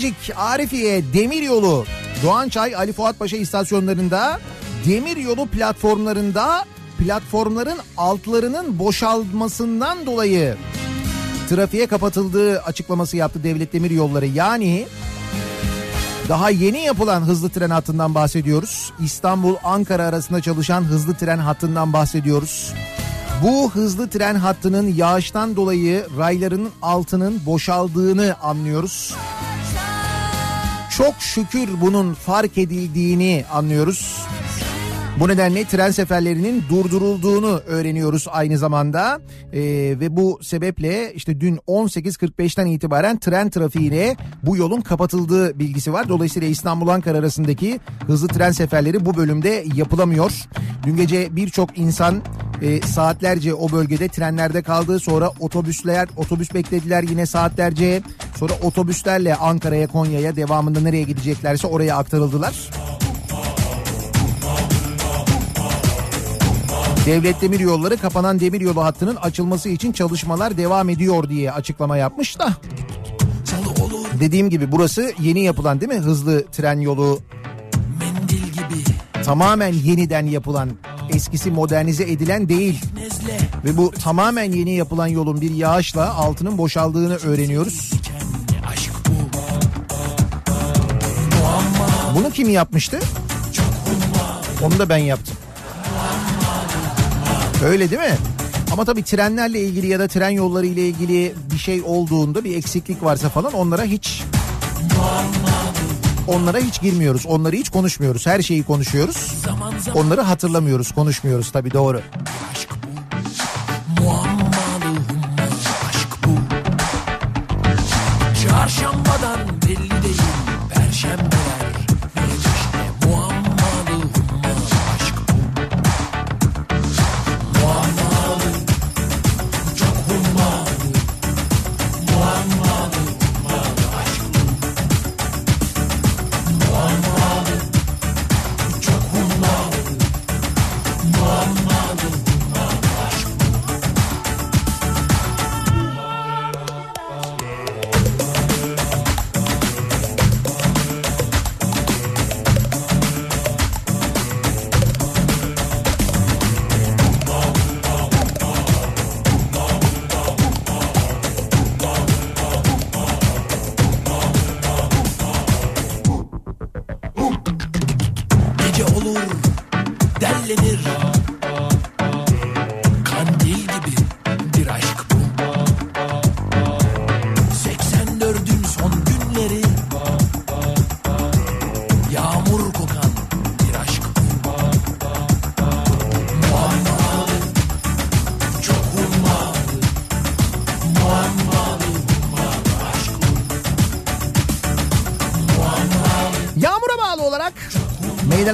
Bilecik, Arifiye, Demiryolu, Doğançay, Ali Fuat Paşa istasyonlarında, Demiryolu platformlarında platformların altlarının boşalmasından dolayı trafiğe kapatıldığı açıklaması yaptı Devlet Demir Yolları. Yani daha yeni yapılan hızlı tren hattından bahsediyoruz. İstanbul-Ankara arasında çalışan hızlı tren hattından bahsediyoruz. Bu hızlı tren hattının yağıştan dolayı raylarının altının boşaldığını anlıyoruz. Çok şükür bunun fark edildiğini anlıyoruz. Bu nedenle tren seferlerinin durdurulduğunu öğreniyoruz aynı zamanda ee, ve bu sebeple işte dün 18.45'ten itibaren tren trafiğine bu yolun kapatıldığı bilgisi var. Dolayısıyla İstanbul-Ankara arasındaki hızlı tren seferleri bu bölümde yapılamıyor. Dün gece birçok insan e, saatlerce o bölgede trenlerde kaldı. Sonra otobüsler otobüs beklediler yine saatlerce. Sonra otobüslerle Ankara'ya Konya'ya devamında nereye gideceklerse oraya aktarıldılar. Devlet Demir Yolları kapanan demir yolu hattının açılması için çalışmalar devam ediyor diye açıklama yapmış da. Dediğim gibi burası yeni yapılan değil mi? Hızlı tren yolu. Tamamen yeniden yapılan, eskisi modernize edilen değil. Ve bu tamamen yeni yapılan yolun bir yağışla altının boşaldığını öğreniyoruz. Bunu kim yapmıştı? Onu da ben yaptım. Öyle değil mi? Ama tabii trenlerle ilgili ya da tren yolları ile ilgili bir şey olduğunda bir eksiklik varsa falan onlara hiç onlara hiç girmiyoruz. Onları hiç konuşmuyoruz. Her şeyi konuşuyoruz. Onları hatırlamıyoruz, konuşmuyoruz tabii doğru. Çarşambadan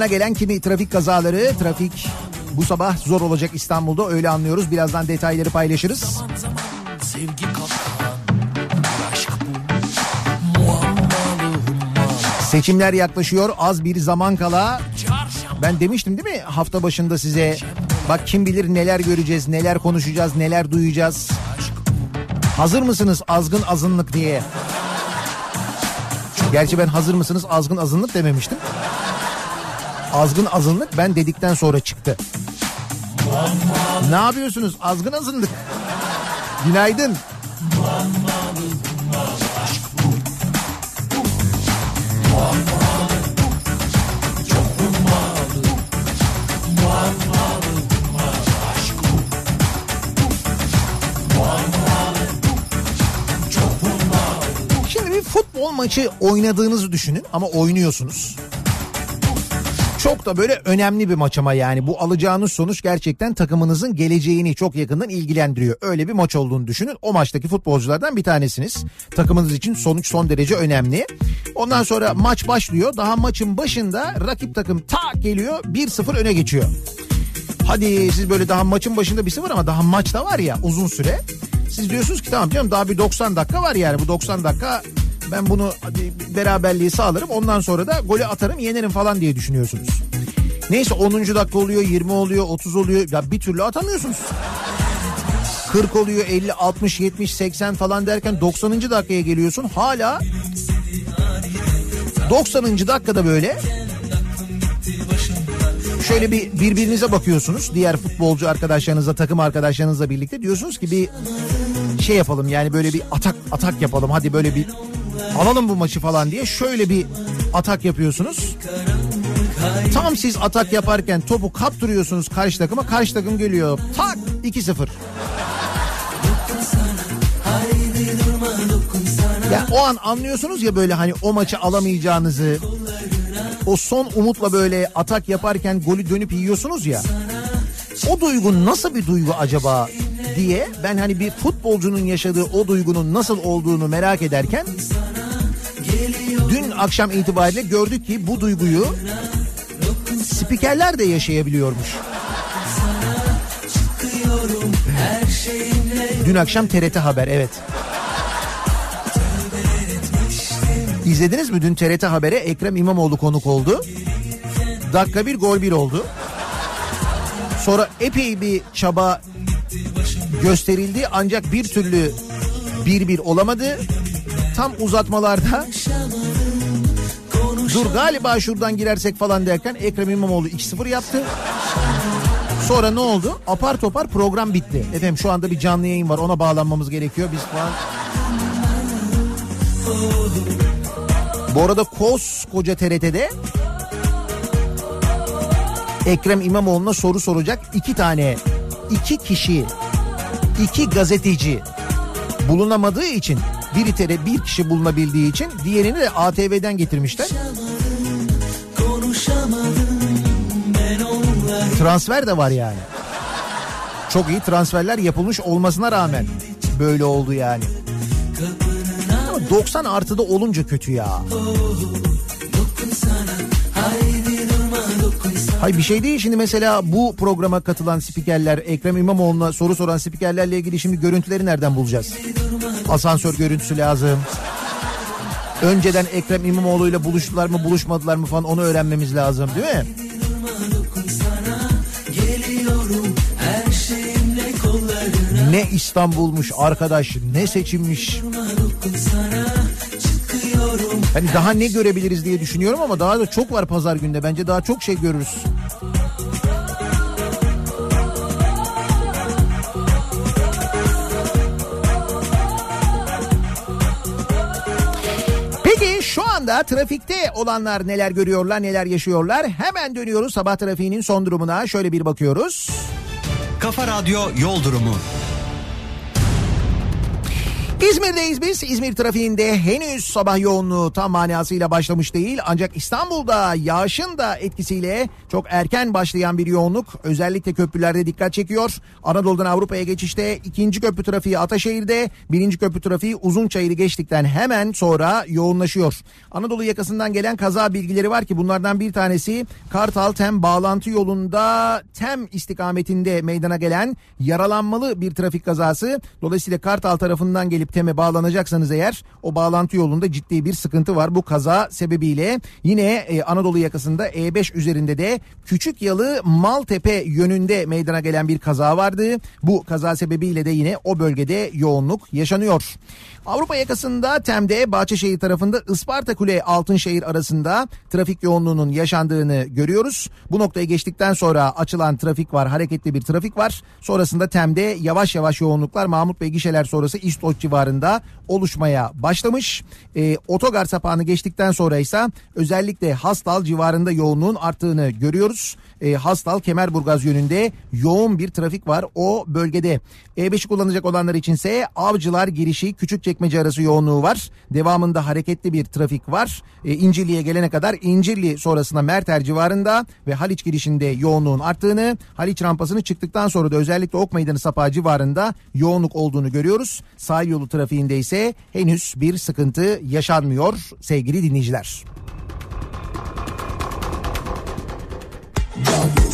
meydana gelen kimi trafik kazaları, trafik bu sabah zor olacak İstanbul'da öyle anlıyoruz. Birazdan detayları paylaşırız. Zaman zaman sevgi kapkan bir aşk bu Muammalı hummalı Seçimler yaklaşıyor. Az bir zaman kala ben demiştim değil mi hafta başında size bak kim bilir neler göreceğiz, neler konuşacağız, neler duyacağız. Hazır mısınız azgın azınlık diye. Gerçi ben hazır mısınız azgın azınlık dememiştim. Azgın azınlık ben dedikten sonra çıktı. Ne yapıyorsunuz azgın azınlık? Günaydın. Şimdi bir futbol maçı oynadığınızı düşünün ama oynuyorsunuz. Çok da böyle önemli bir maç ama yani bu alacağınız sonuç gerçekten takımınızın geleceğini çok yakından ilgilendiriyor. Öyle bir maç olduğunu düşünün. O maçtaki futbolculardan bir tanesiniz. Takımınız için sonuç son derece önemli. Ondan sonra maç başlıyor. Daha maçın başında rakip takım tak geliyor 1-0 öne geçiyor. Hadi siz böyle daha maçın başında bir sıfır ama daha maç da var ya uzun süre. Siz diyorsunuz ki tamam canım daha bir 90 dakika var yani bu 90 dakika ben bunu beraberliği sağlarım ondan sonra da golü atarım yenerim falan diye düşünüyorsunuz. Neyse 10. dakika oluyor 20 oluyor 30 oluyor ya bir türlü atamıyorsunuz. 40 oluyor 50 60 70 80 falan derken 90. dakikaya geliyorsun hala 90. dakikada böyle şöyle bir birbirinize bakıyorsunuz. Diğer futbolcu arkadaşlarınızla, takım arkadaşlarınızla birlikte diyorsunuz ki bir şey yapalım yani böyle bir atak atak yapalım. Hadi böyle bir alalım bu maçı falan diye şöyle bir atak yapıyorsunuz. Tam siz atak yaparken topu kaptırıyorsunuz karşı takıma. Karşı takım geliyor. Tak 2-0. Ya o an anlıyorsunuz ya böyle hani o maçı alamayacağınızı. O son umutla böyle atak yaparken golü dönüp yiyorsunuz ya. O duygu nasıl bir duygu acaba diye ben hani bir futbolcunun yaşadığı o duygunun nasıl olduğunu merak ederken akşam itibariyle gördük ki bu duyguyu spikerler de yaşayabiliyormuş. Dün akşam TRT Haber evet. İzlediniz mi dün TRT Haber'e Ekrem İmamoğlu konuk oldu. Dakika bir gol bir oldu. Sonra epey bir çaba gösterildi ancak bir türlü bir bir olamadı. Tam uzatmalarda dur galiba şuradan girersek falan derken Ekrem İmamoğlu 2-0 yaptı. Sonra ne oldu? Apar topar program bitti. Efendim şu anda bir canlı yayın var ona bağlanmamız gerekiyor. Biz falan... Bu arada koskoca TRT'de Ekrem İmamoğlu'na soru soracak iki tane, iki kişi, iki gazeteci bulunamadığı için bir tere bir kişi bulunabildiği için diğerini de ATV'den getirmişler. Transfer de var yani. Çok iyi transferler yapılmış olmasına rağmen böyle oldu yani. Ama 90 artıda olunca kötü ya. Hay bir şey değil şimdi mesela bu programa katılan spikerler Ekrem İmamoğlu'na soru soran spikerlerle ilgili şimdi görüntüleri nereden bulacağız? Asansör görüntüsü lazım. Önceden Ekrem İmamoğlu ile buluştular mı buluşmadılar mı falan onu öğrenmemiz lazım değil mi? Ne İstanbul'muş arkadaş ne seçilmiş. Hani daha ne görebiliriz diye düşünüyorum ama daha da çok var pazar günde. Bence daha çok şey görürüz. Anda trafikte olanlar neler görüyorlar, neler yaşıyorlar? Hemen dönüyoruz sabah trafiğinin son durumuna. Şöyle bir bakıyoruz. Kafa Radyo Yol Durumu. İzmir'deyiz biz. İzmir trafiğinde henüz sabah yoğunluğu tam manasıyla başlamış değil. Ancak İstanbul'da yağışın da etkisiyle çok erken başlayan bir yoğunluk özellikle köprülerde dikkat çekiyor. Anadolu'dan Avrupa'ya geçişte ikinci köprü trafiği Ataşehir'de, birinci köprü trafiği Uzunçayır'ı geçtikten hemen sonra yoğunlaşıyor. Anadolu yakasından gelen kaza bilgileri var ki bunlardan bir tanesi Kartal Tem bağlantı yolunda Tem istikametinde meydana gelen yaralanmalı bir trafik kazası. Dolayısıyla Kartal tarafından gelip Tem'e bağlanacaksanız eğer o bağlantı yolunda ciddi bir sıkıntı var. Bu kaza sebebiyle yine e, Anadolu yakasında E5 üzerinde de Küçük Yalı Maltepe yönünde meydana gelen bir kaza vardı. Bu kaza sebebiyle de yine o bölgede yoğunluk yaşanıyor. Avrupa yakasında Tem'de Bahçeşehir tarafında Isparta Kule Altınşehir arasında trafik yoğunluğunun yaşandığını görüyoruz. Bu noktaya geçtikten sonra açılan trafik var, hareketli bir trafik var. Sonrasında Tem'de yavaş yavaş yoğunluklar Mahmut Bey gişeler sonrası İstoç civarında oluşmaya başlamış. E, otogar sapağını geçtikten sonra ise özellikle Hastal civarında yoğunluğun arttığını görüyoruz. E, Hastal Kemerburgaz yönünde yoğun bir trafik var o bölgede. E5'i kullanacak olanlar içinse Avcılar girişi Küçükçekmece arası yoğunluğu var. Devamında hareketli bir trafik var. E, İncirli'ye gelene kadar İncirli sonrasında Merter civarında ve Haliç girişinde yoğunluğun arttığını, Haliç rampasını çıktıktan sonra da özellikle Ok Meydanı Sapağı civarında yoğunluk olduğunu görüyoruz. Sahil yolu trafiğinde ise henüz bir sıkıntı yaşanmıyor sevgili dinleyiciler. Tane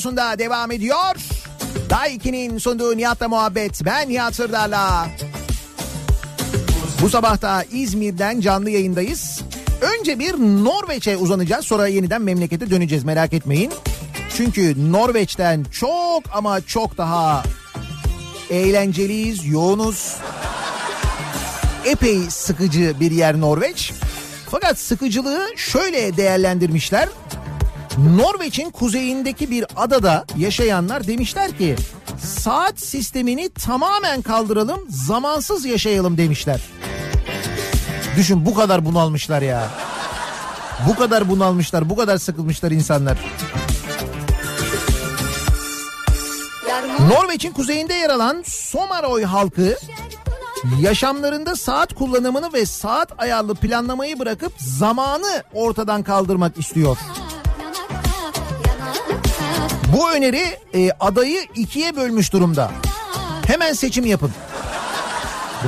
Radyosu'nda devam ediyor. Daha 2'nin sunduğu Nihat'la muhabbet. Ben Nihat Sırdar'la. Bu sabah da İzmir'den canlı yayındayız. Önce bir Norveç'e uzanacağız sonra yeniden memlekete döneceğiz merak etmeyin. Çünkü Norveç'ten çok ama çok daha eğlenceliyiz, yoğunuz. Epey sıkıcı bir yer Norveç. Fakat sıkıcılığı şöyle değerlendirmişler. Norveç'in kuzeyindeki bir adada yaşayanlar demişler ki saat sistemini tamamen kaldıralım zamansız yaşayalım demişler. Düşün bu kadar bunalmışlar ya. Bu kadar bunalmışlar, bu kadar sıkılmışlar insanlar. Norveç'in kuzeyinde yer alan Somaroy halkı yaşamlarında saat kullanımını ve saat ayarlı planlamayı bırakıp zamanı ortadan kaldırmak istiyor. Bu öneri e, adayı ikiye bölmüş durumda. Hemen seçim yapın.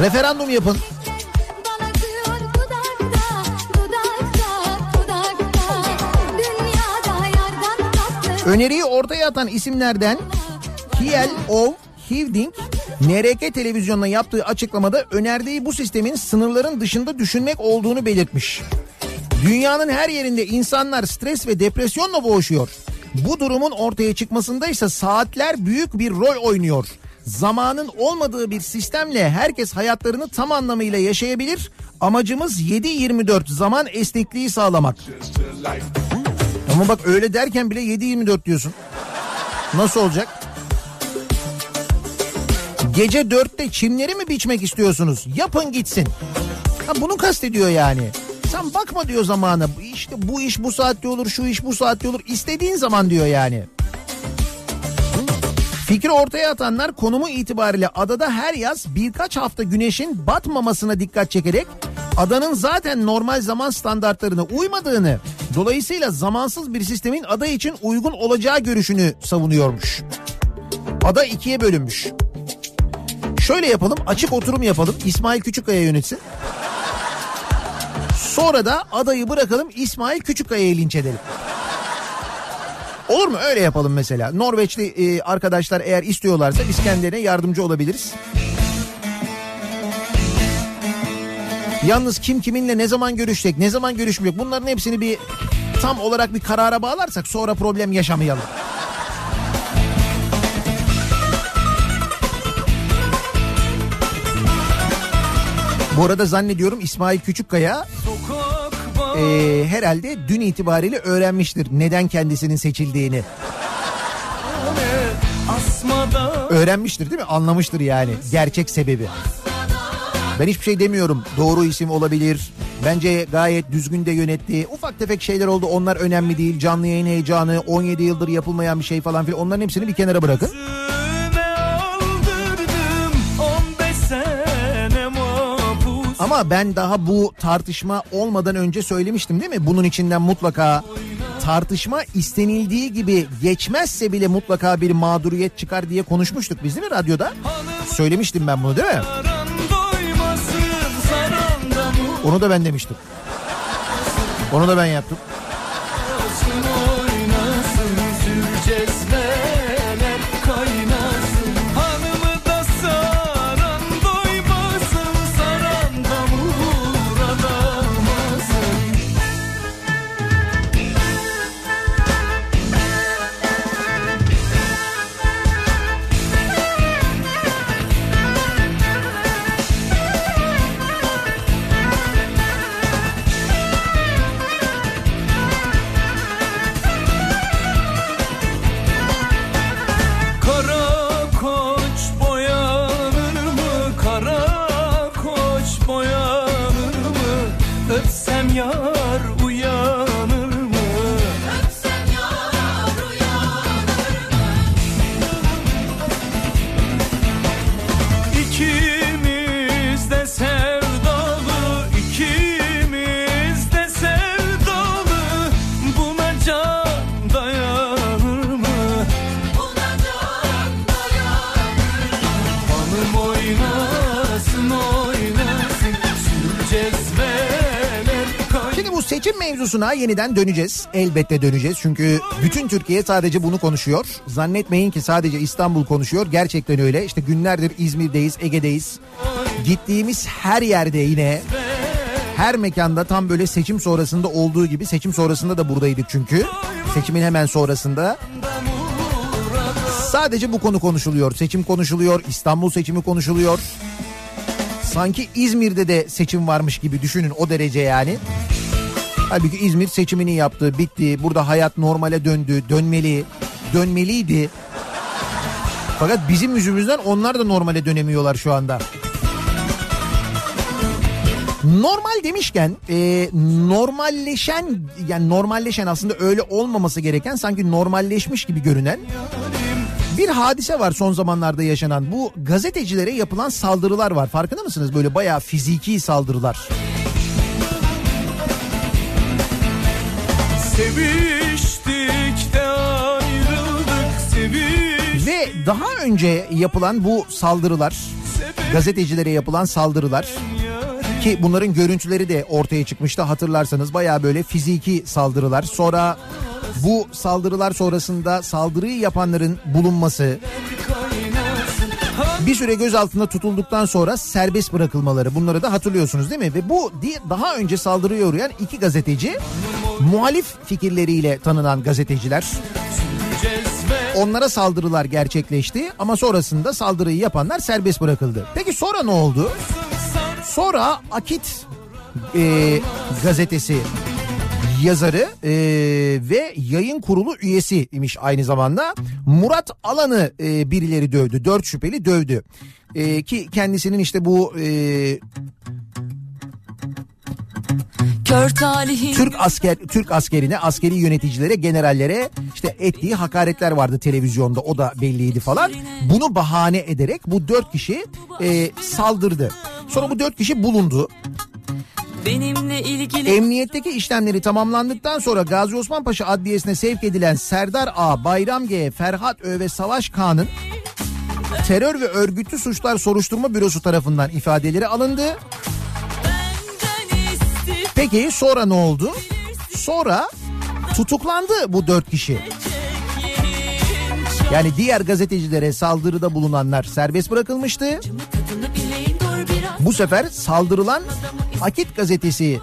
Referandum yapın. Öneriyi ortaya atan isimlerden Kiel Ov Hivding NRK televizyonuna yaptığı açıklamada önerdiği bu sistemin sınırların dışında düşünmek olduğunu belirtmiş. Dünyanın her yerinde insanlar stres ve depresyonla boğuşuyor. Bu durumun ortaya çıkmasında ise saatler büyük bir rol oynuyor. Zamanın olmadığı bir sistemle herkes hayatlarını tam anlamıyla yaşayabilir. Amacımız 7-24 zaman esnekliği sağlamak. Ama bak öyle derken bile 7-24 diyorsun. Nasıl olacak? Gece dörtte çimleri mi biçmek istiyorsunuz? Yapın gitsin. Ha bunu kastediyor yani. Sen bakma diyor zamana. İşte bu iş bu saatte olur, şu iş bu saatte olur. İstediğin zaman diyor yani. Fikri ortaya atanlar konumu itibariyle adada her yaz birkaç hafta güneşin batmamasına dikkat çekerek adanın zaten normal zaman standartlarına uymadığını dolayısıyla zamansız bir sistemin ada için uygun olacağı görüşünü savunuyormuş. Ada ikiye bölünmüş. Şöyle yapalım açık oturum yapalım İsmail Küçükkaya yönetsin. Sonra da adayı bırakalım İsmail Küçükkaya'yı linç edelim. Olur mu? Öyle yapalım mesela. Norveçli e, arkadaşlar eğer istiyorlarsa biz kendilerine yardımcı olabiliriz. Yalnız kim kiminle ne zaman görüşecek, ne zaman görüşmeyecek bunların hepsini bir tam olarak bir karara bağlarsak sonra problem yaşamayalım. Bu arada zannediyorum İsmail Küçükkaya e, herhalde dün itibariyle öğrenmiştir neden kendisinin seçildiğini. Öğrenmiştir değil mi? Anlamıştır yani gerçek sebebi. Ben hiçbir şey demiyorum. Doğru isim olabilir. Bence gayet düzgün de yönetti. Ufak tefek şeyler oldu. Onlar önemli değil. Canlı yayın heyecanı, 17 yıldır yapılmayan bir şey falan filan. Onların hepsini bir kenara bırakın. Ama ben daha bu tartışma olmadan önce söylemiştim değil mi? Bunun içinden mutlaka tartışma istenildiği gibi geçmezse bile mutlaka bir mağduriyet çıkar diye konuşmuştuk biz değil mi radyoda? Söylemiştim ben bunu değil mi? Onu da ben demiştim. Onu da ben yaptım. Mevzusuna yeniden döneceğiz. Elbette döneceğiz. Çünkü bütün Türkiye sadece bunu konuşuyor. Zannetmeyin ki sadece İstanbul konuşuyor. Gerçekten öyle. İşte günlerdir İzmir'deyiz, Ege'deyiz. Gittiğimiz her yerde yine her mekanda tam böyle seçim sonrasında olduğu gibi seçim sonrasında da buradaydık çünkü. Seçimin hemen sonrasında. Sadece bu konu konuşuluyor. Seçim konuşuluyor, İstanbul seçimi konuşuluyor. Sanki İzmir'de de seçim varmış gibi düşünün o derece yani. Halbuki İzmir seçimini yaptı, bitti. Burada hayat normale döndü, dönmeli, dönmeliydi. Fakat bizim yüzümüzden onlar da normale dönemiyorlar şu anda. Normal demişken e, normalleşen yani normalleşen aslında öyle olmaması gereken sanki normalleşmiş gibi görünen bir hadise var son zamanlarda yaşanan. Bu gazetecilere yapılan saldırılar var. Farkında mısınız? Böyle bayağı fiziki saldırılar. Seviştik de ayrıldık seviş Ve daha önce yapılan bu saldırılar, gazetecilere yapılan saldırılar ki bunların görüntüleri de ortaya çıkmıştı hatırlarsanız bayağı böyle fiziki saldırılar. Sonra bu saldırılar sonrasında saldırıyı yapanların bulunması, bir süre gözaltında tutulduktan sonra serbest bırakılmaları bunları da hatırlıyorsunuz değil mi? Ve bu daha önce saldırıya uğrayan iki gazeteci muhalif fikirleriyle tanınan gazeteciler. Onlara saldırılar gerçekleşti ama sonrasında saldırıyı yapanlar serbest bırakıldı. Peki sonra ne oldu? Sonra Akit e, gazetesi yazarı e, ve yayın kurulu üyesi imiş aynı zamanda. Murat Alan'ı e, birileri dövdü. Dört şüpheli dövdü. E, ki kendisinin işte bu e, Türk asker Türk askerine, askeri yöneticilere, generallere işte ettiği hakaretler vardı televizyonda. O da belliydi falan. Bunu bahane ederek bu dört kişi e, saldırdı. Sonra bu dört kişi bulundu. Benimle ilgili Emniyetteki işlemleri tamamlandıktan sonra Gazi Osman Paşa Adliyesi'ne sevk edilen Serdar A, Bayram G, Ferhat Ö ve Savaş K'nın terör ve örgütlü suçlar soruşturma bürosu tarafından ifadeleri alındı. Peki sonra ne oldu? Sonra tutuklandı bu dört kişi. Yani diğer gazetecilere saldırıda bulunanlar serbest bırakılmıştı. Bu sefer saldırılan Akit gazetesi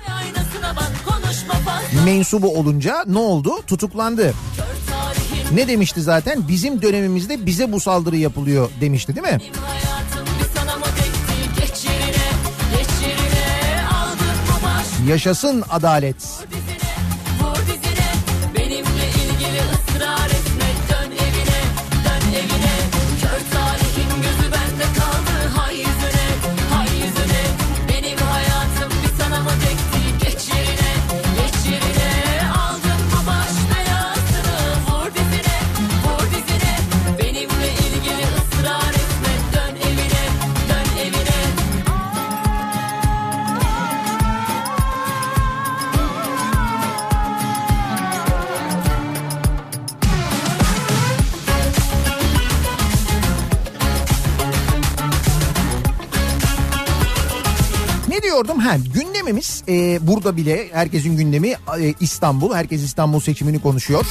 mensubu olunca ne oldu? Tutuklandı. Ne demişti zaten? Bizim dönemimizde bize bu saldırı yapılıyor demişti değil mi? benim hayatım diyordum? Ha, gündemimiz e, burada bile herkesin gündemi e, İstanbul. Herkes İstanbul seçimini konuşuyor.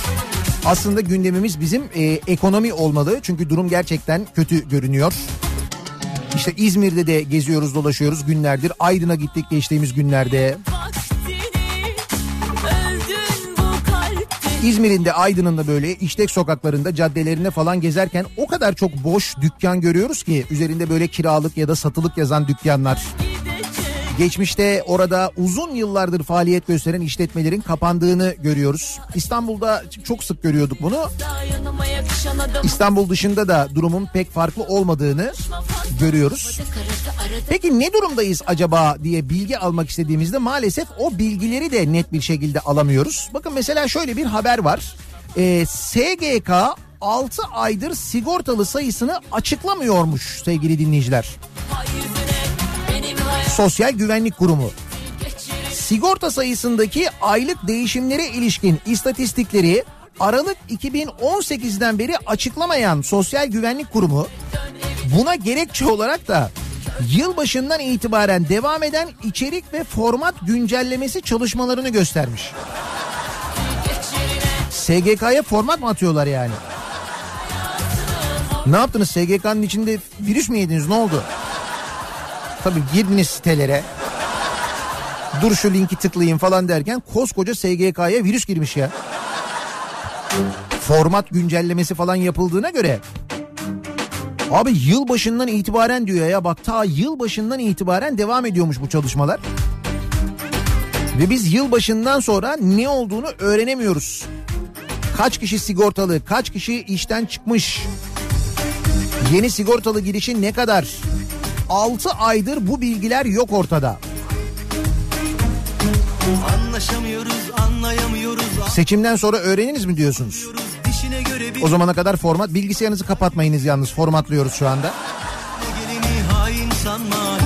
Aslında gündemimiz bizim e, ekonomi olmalı. Çünkü durum gerçekten kötü görünüyor. İşte İzmir'de de geziyoruz dolaşıyoruz günlerdir. Aydın'a gittik geçtiğimiz günlerde. İzmir'in de Aydın'ın da böyle işlek sokaklarında caddelerinde falan gezerken o kadar çok boş dükkan görüyoruz ki üzerinde böyle kiralık ya da satılık yazan dükkanlar. Geçmişte orada uzun yıllardır faaliyet gösteren işletmelerin kapandığını görüyoruz. İstanbul'da çok sık görüyorduk bunu. İstanbul dışında da durumun pek farklı olmadığını görüyoruz. Peki ne durumdayız acaba diye bilgi almak istediğimizde maalesef o bilgileri de net bir şekilde alamıyoruz. Bakın mesela şöyle bir haber var. Ee, SGK 6 aydır sigortalı sayısını açıklamıyormuş sevgili dinleyiciler. Sosyal Güvenlik Kurumu. Sigorta sayısındaki aylık değişimlere ilişkin istatistikleri Aralık 2018'den beri açıklamayan Sosyal Güvenlik Kurumu buna gerekçe olarak da yılbaşından itibaren devam eden içerik ve format güncellemesi çalışmalarını göstermiş. SGK'ya format mı atıyorlar yani? Ne yaptınız SGK'nın içinde virüs mü yediniz ne oldu? Tabii girdiniz sitelere. Dur şu linki tıklayayım falan derken koskoca SGK'ya virüs girmiş ya. Format güncellemesi falan yapıldığına göre Abi yılbaşından itibaren diyor ya bak ta yılbaşından itibaren devam ediyormuş bu çalışmalar. Ve biz yılbaşından sonra ne olduğunu öğrenemiyoruz. Kaç kişi sigortalı, kaç kişi işten çıkmış, yeni sigortalı girişi ne kadar? 6 aydır bu bilgiler yok ortada. Anlaşamıyoruz anlayamıyoruz Seçimden sonra öğreniriz mi diyorsunuz? O zamana kadar format bilgisayarınızı kapatmayınız yalnız formatlıyoruz şu anda.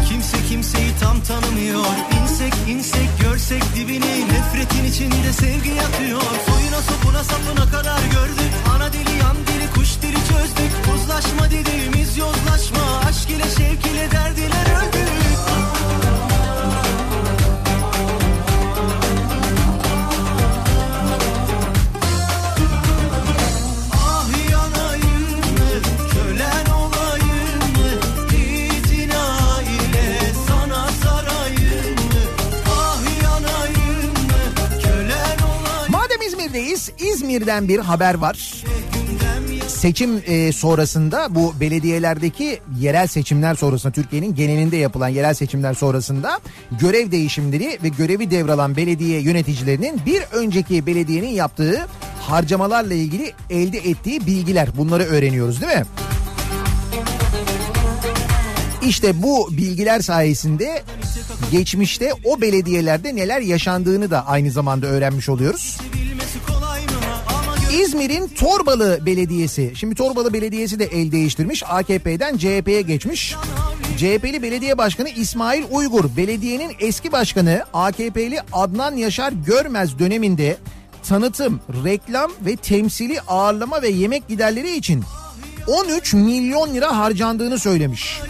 Kimse kimseyi tam tanımıyor İnsek insek görsek dibini Nefretin içinde sevgi yatıyor Soyuna sopuna sapına kadar gördük Ana dili yan dili çözdük Uzlaşma dediğimiz yozlaşma Aşk ile şevk ile derdiler öldük Ah? Ah İzmir'deyiz, İzmir'den bir haber var. Seçim e, sonrasında bu belediyelerdeki yerel seçimler sonrasında Türkiye'nin genelinde yapılan yerel seçimler sonrasında görev değişimleri ve görevi devralan belediye yöneticilerinin bir önceki belediyenin yaptığı harcamalarla ilgili elde ettiği bilgiler bunları öğreniyoruz değil mi? İşte bu bilgiler sayesinde geçmişte o belediyelerde neler yaşandığını da aynı zamanda öğrenmiş oluyoruz. İzmir'in Torbalı Belediyesi. Şimdi Torbalı Belediyesi de el değiştirmiş. AKP'den CHP'ye geçmiş. CHP'li belediye başkanı İsmail Uygur, belediyenin eski başkanı AKP'li Adnan Yaşar Görmez döneminde tanıtım, reklam ve temsili ağırlama ve yemek giderleri için 13 milyon lira harcandığını söylemiş.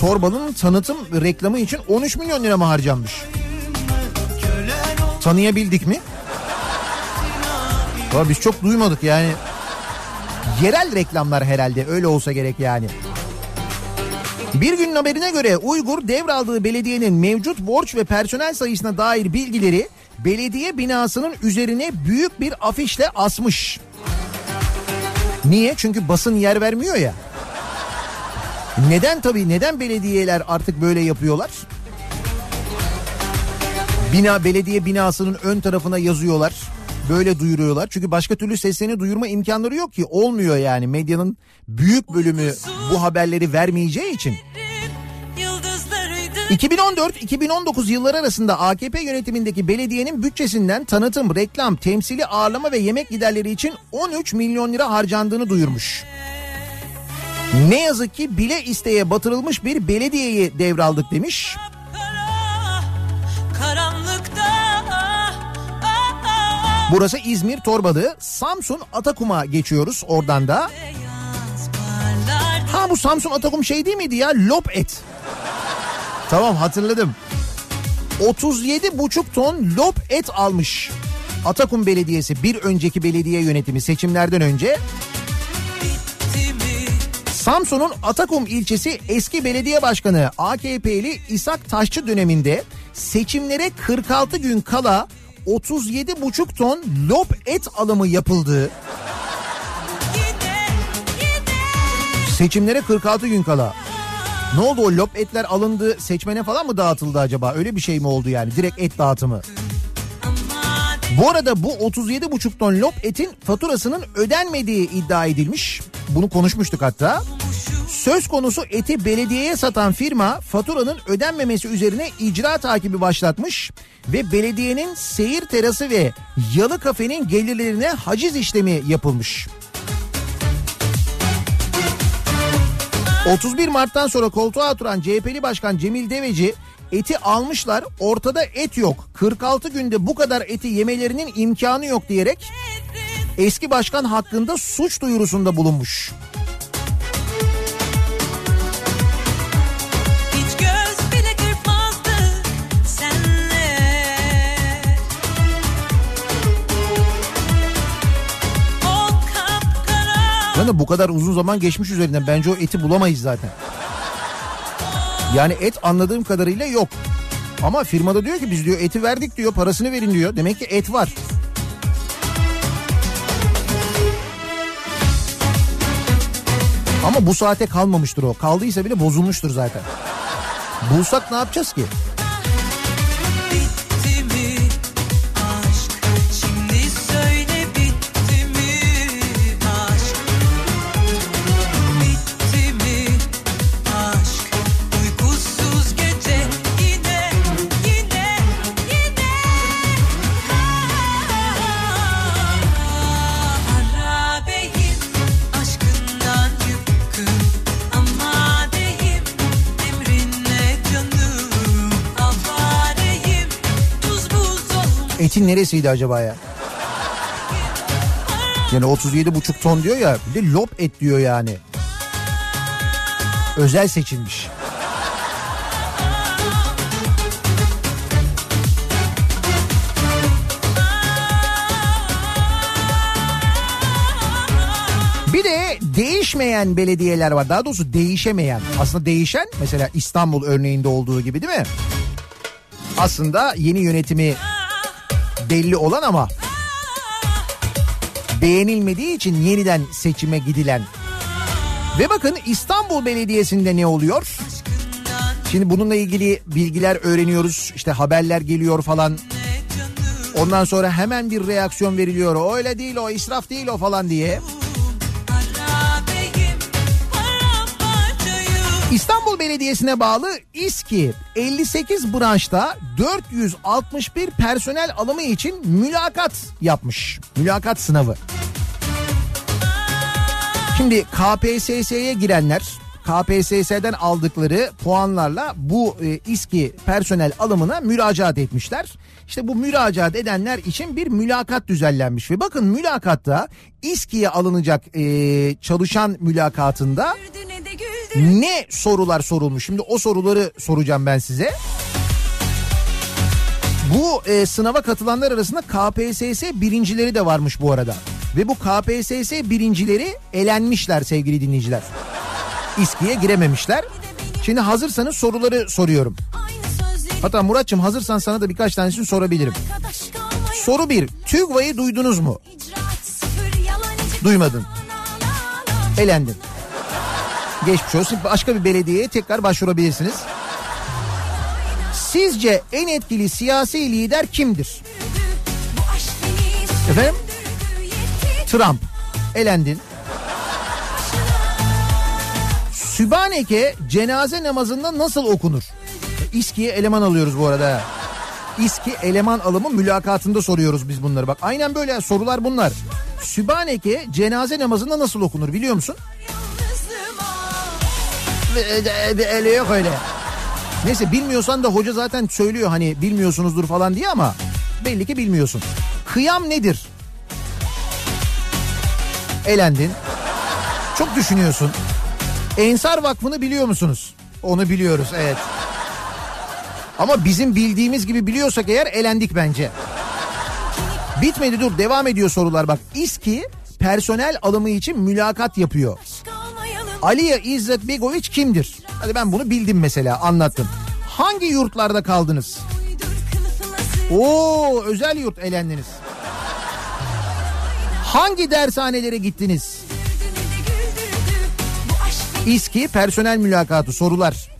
Torbalı'nın tanıtım reklamı için 13 milyon lira mı harcanmış? Tanıyabildik mi? Valla biz çok duymadık yani. Yerel reklamlar herhalde öyle olsa gerek yani. Bir günün haberine göre Uygur devraldığı belediyenin mevcut borç ve personel sayısına dair bilgileri belediye binasının üzerine büyük bir afişle asmış. Niye? Çünkü basın yer vermiyor ya. Neden tabii neden belediyeler artık böyle yapıyorlar? Bina belediye binasının ön tarafına yazıyorlar. Böyle duyuruyorlar. Çünkü başka türlü seslerini duyurma imkanları yok ki. Olmuyor yani. Medyanın büyük bölümü bu haberleri vermeyeceği için. Yıldızlarıydı 2014-2019 yılları arasında AKP yönetimindeki belediyenin bütçesinden tanıtım, reklam, temsili ağırlama ve yemek giderleri için 13 milyon lira harcandığını duyurmuş. Ne yazık ki bile isteye batırılmış bir belediyeyi devraldık demiş. kara Karanlıkta Burası İzmir Torbalı, Samsun Atakum'a geçiyoruz oradan da. Ha bu Samsun Atakum şey değil miydi ya? Lop et. Tamam hatırladım. 37 buçuk ton lop et almış. Atakum Belediyesi bir önceki belediye yönetimi seçimlerden önce? Samsun'un Atakum ilçesi eski belediye başkanı AKP'li İshak Taşçı döneminde seçimlere 46 gün kala 37 buçuk ton lop et alımı yapıldığı Seçimlere 46 gün kala. Ne oldu o lop etler alındı seçmene falan mı dağıtıldı acaba? Öyle bir şey mi oldu yani direkt et dağıtımı? Bu arada bu 37,5 ton lop etin faturasının ödenmediği iddia edilmiş. Bunu konuşmuştuk hatta. Söz konusu eti belediyeye satan firma faturanın ödenmemesi üzerine icra takibi başlatmış ve belediyenin seyir terası ve yalı kafenin gelirlerine haciz işlemi yapılmış. 31 Mart'tan sonra koltuğa oturan CHP'li Başkan Cemil Deveci eti almışlar ortada et yok. 46 günde bu kadar eti yemelerinin imkanı yok diyerek eski başkan hakkında suç duyurusunda bulunmuş. Sen de bu kadar uzun zaman geçmiş üzerinden bence o eti bulamayız zaten. Yani et anladığım kadarıyla yok. Ama firmada diyor ki biz diyor eti verdik diyor parasını verin diyor. Demek ki et var. Ama bu saate kalmamıştır o. Kaldıysa bile bozulmuştur zaten. Bulsak ne yapacağız ki? Etin neresiydi acaba ya? Yani 37 buçuk ton diyor ya bir de lop et diyor yani. Özel seçilmiş. Bir de değişmeyen belediyeler var. Daha doğrusu değişemeyen. Aslında değişen mesela İstanbul örneğinde olduğu gibi değil mi? Aslında yeni yönetimi belli olan ama beğenilmediği için yeniden seçime gidilen. Ve bakın İstanbul Belediyesi'nde ne oluyor? Şimdi bununla ilgili bilgiler öğreniyoruz. İşte haberler geliyor falan. Ondan sonra hemen bir reaksiyon veriliyor. O öyle değil o israf değil o falan diye. İstanbul Belediyesi'ne bağlı İSKİ 58 branşta 461 personel alımı için mülakat yapmış. Mülakat sınavı. Şimdi KPSS'ye girenler KPSS'den aldıkları puanlarla bu e, İSKİ personel alımına müracaat etmişler. İşte bu müracaat edenler için bir mülakat düzenlenmiş ve bakın mülakatta İSKİ'ye alınacak e, çalışan mülakatında ne sorular sorulmuş? Şimdi o soruları soracağım ben size. Bu e, sınava katılanlar arasında KPSS birincileri de varmış bu arada. Ve bu KPSS birincileri elenmişler sevgili dinleyiciler. İSKİ'ye girememişler. Şimdi hazırsanız soruları soruyorum. Hatta Muratçım hazırsan sana da birkaç tanesini sorabilirim. Soru 1. TÜGVA'yı duydunuz mu? Duymadın. Elendin. Geçmiş olsun. Başka bir belediyeye tekrar başvurabilirsiniz. Sizce en etkili siyasi lider kimdir? Efendim? Trump. Elendin. Sübhaneke cenaze namazında nasıl okunur? İSKİ'ye eleman alıyoruz bu arada. İSKİ eleman alımı mülakatında soruyoruz biz bunları. Bak aynen böyle sorular bunlar. Sübhaneke cenaze namazında nasıl okunur biliyor musun? Öyle yok öyle. Neyse bilmiyorsan da hoca zaten söylüyor hani bilmiyorsunuzdur falan diye ama belli ki bilmiyorsun. Kıyam nedir? Elendin. Çok düşünüyorsun. Ensar Vakfı'nı biliyor musunuz? Onu biliyoruz evet. Ama bizim bildiğimiz gibi biliyorsak eğer elendik bence. Bitmedi dur devam ediyor sorular bak. İSKİ personel alımı için mülakat yapıyor. Aliye İzzet Begoviç kimdir? Hadi ben bunu bildim mesela anlattım. Hangi yurtlarda kaldınız? Oo özel yurt elendiniz. Hangi dershanelere gittiniz? İSKİ personel mülakatı sorular.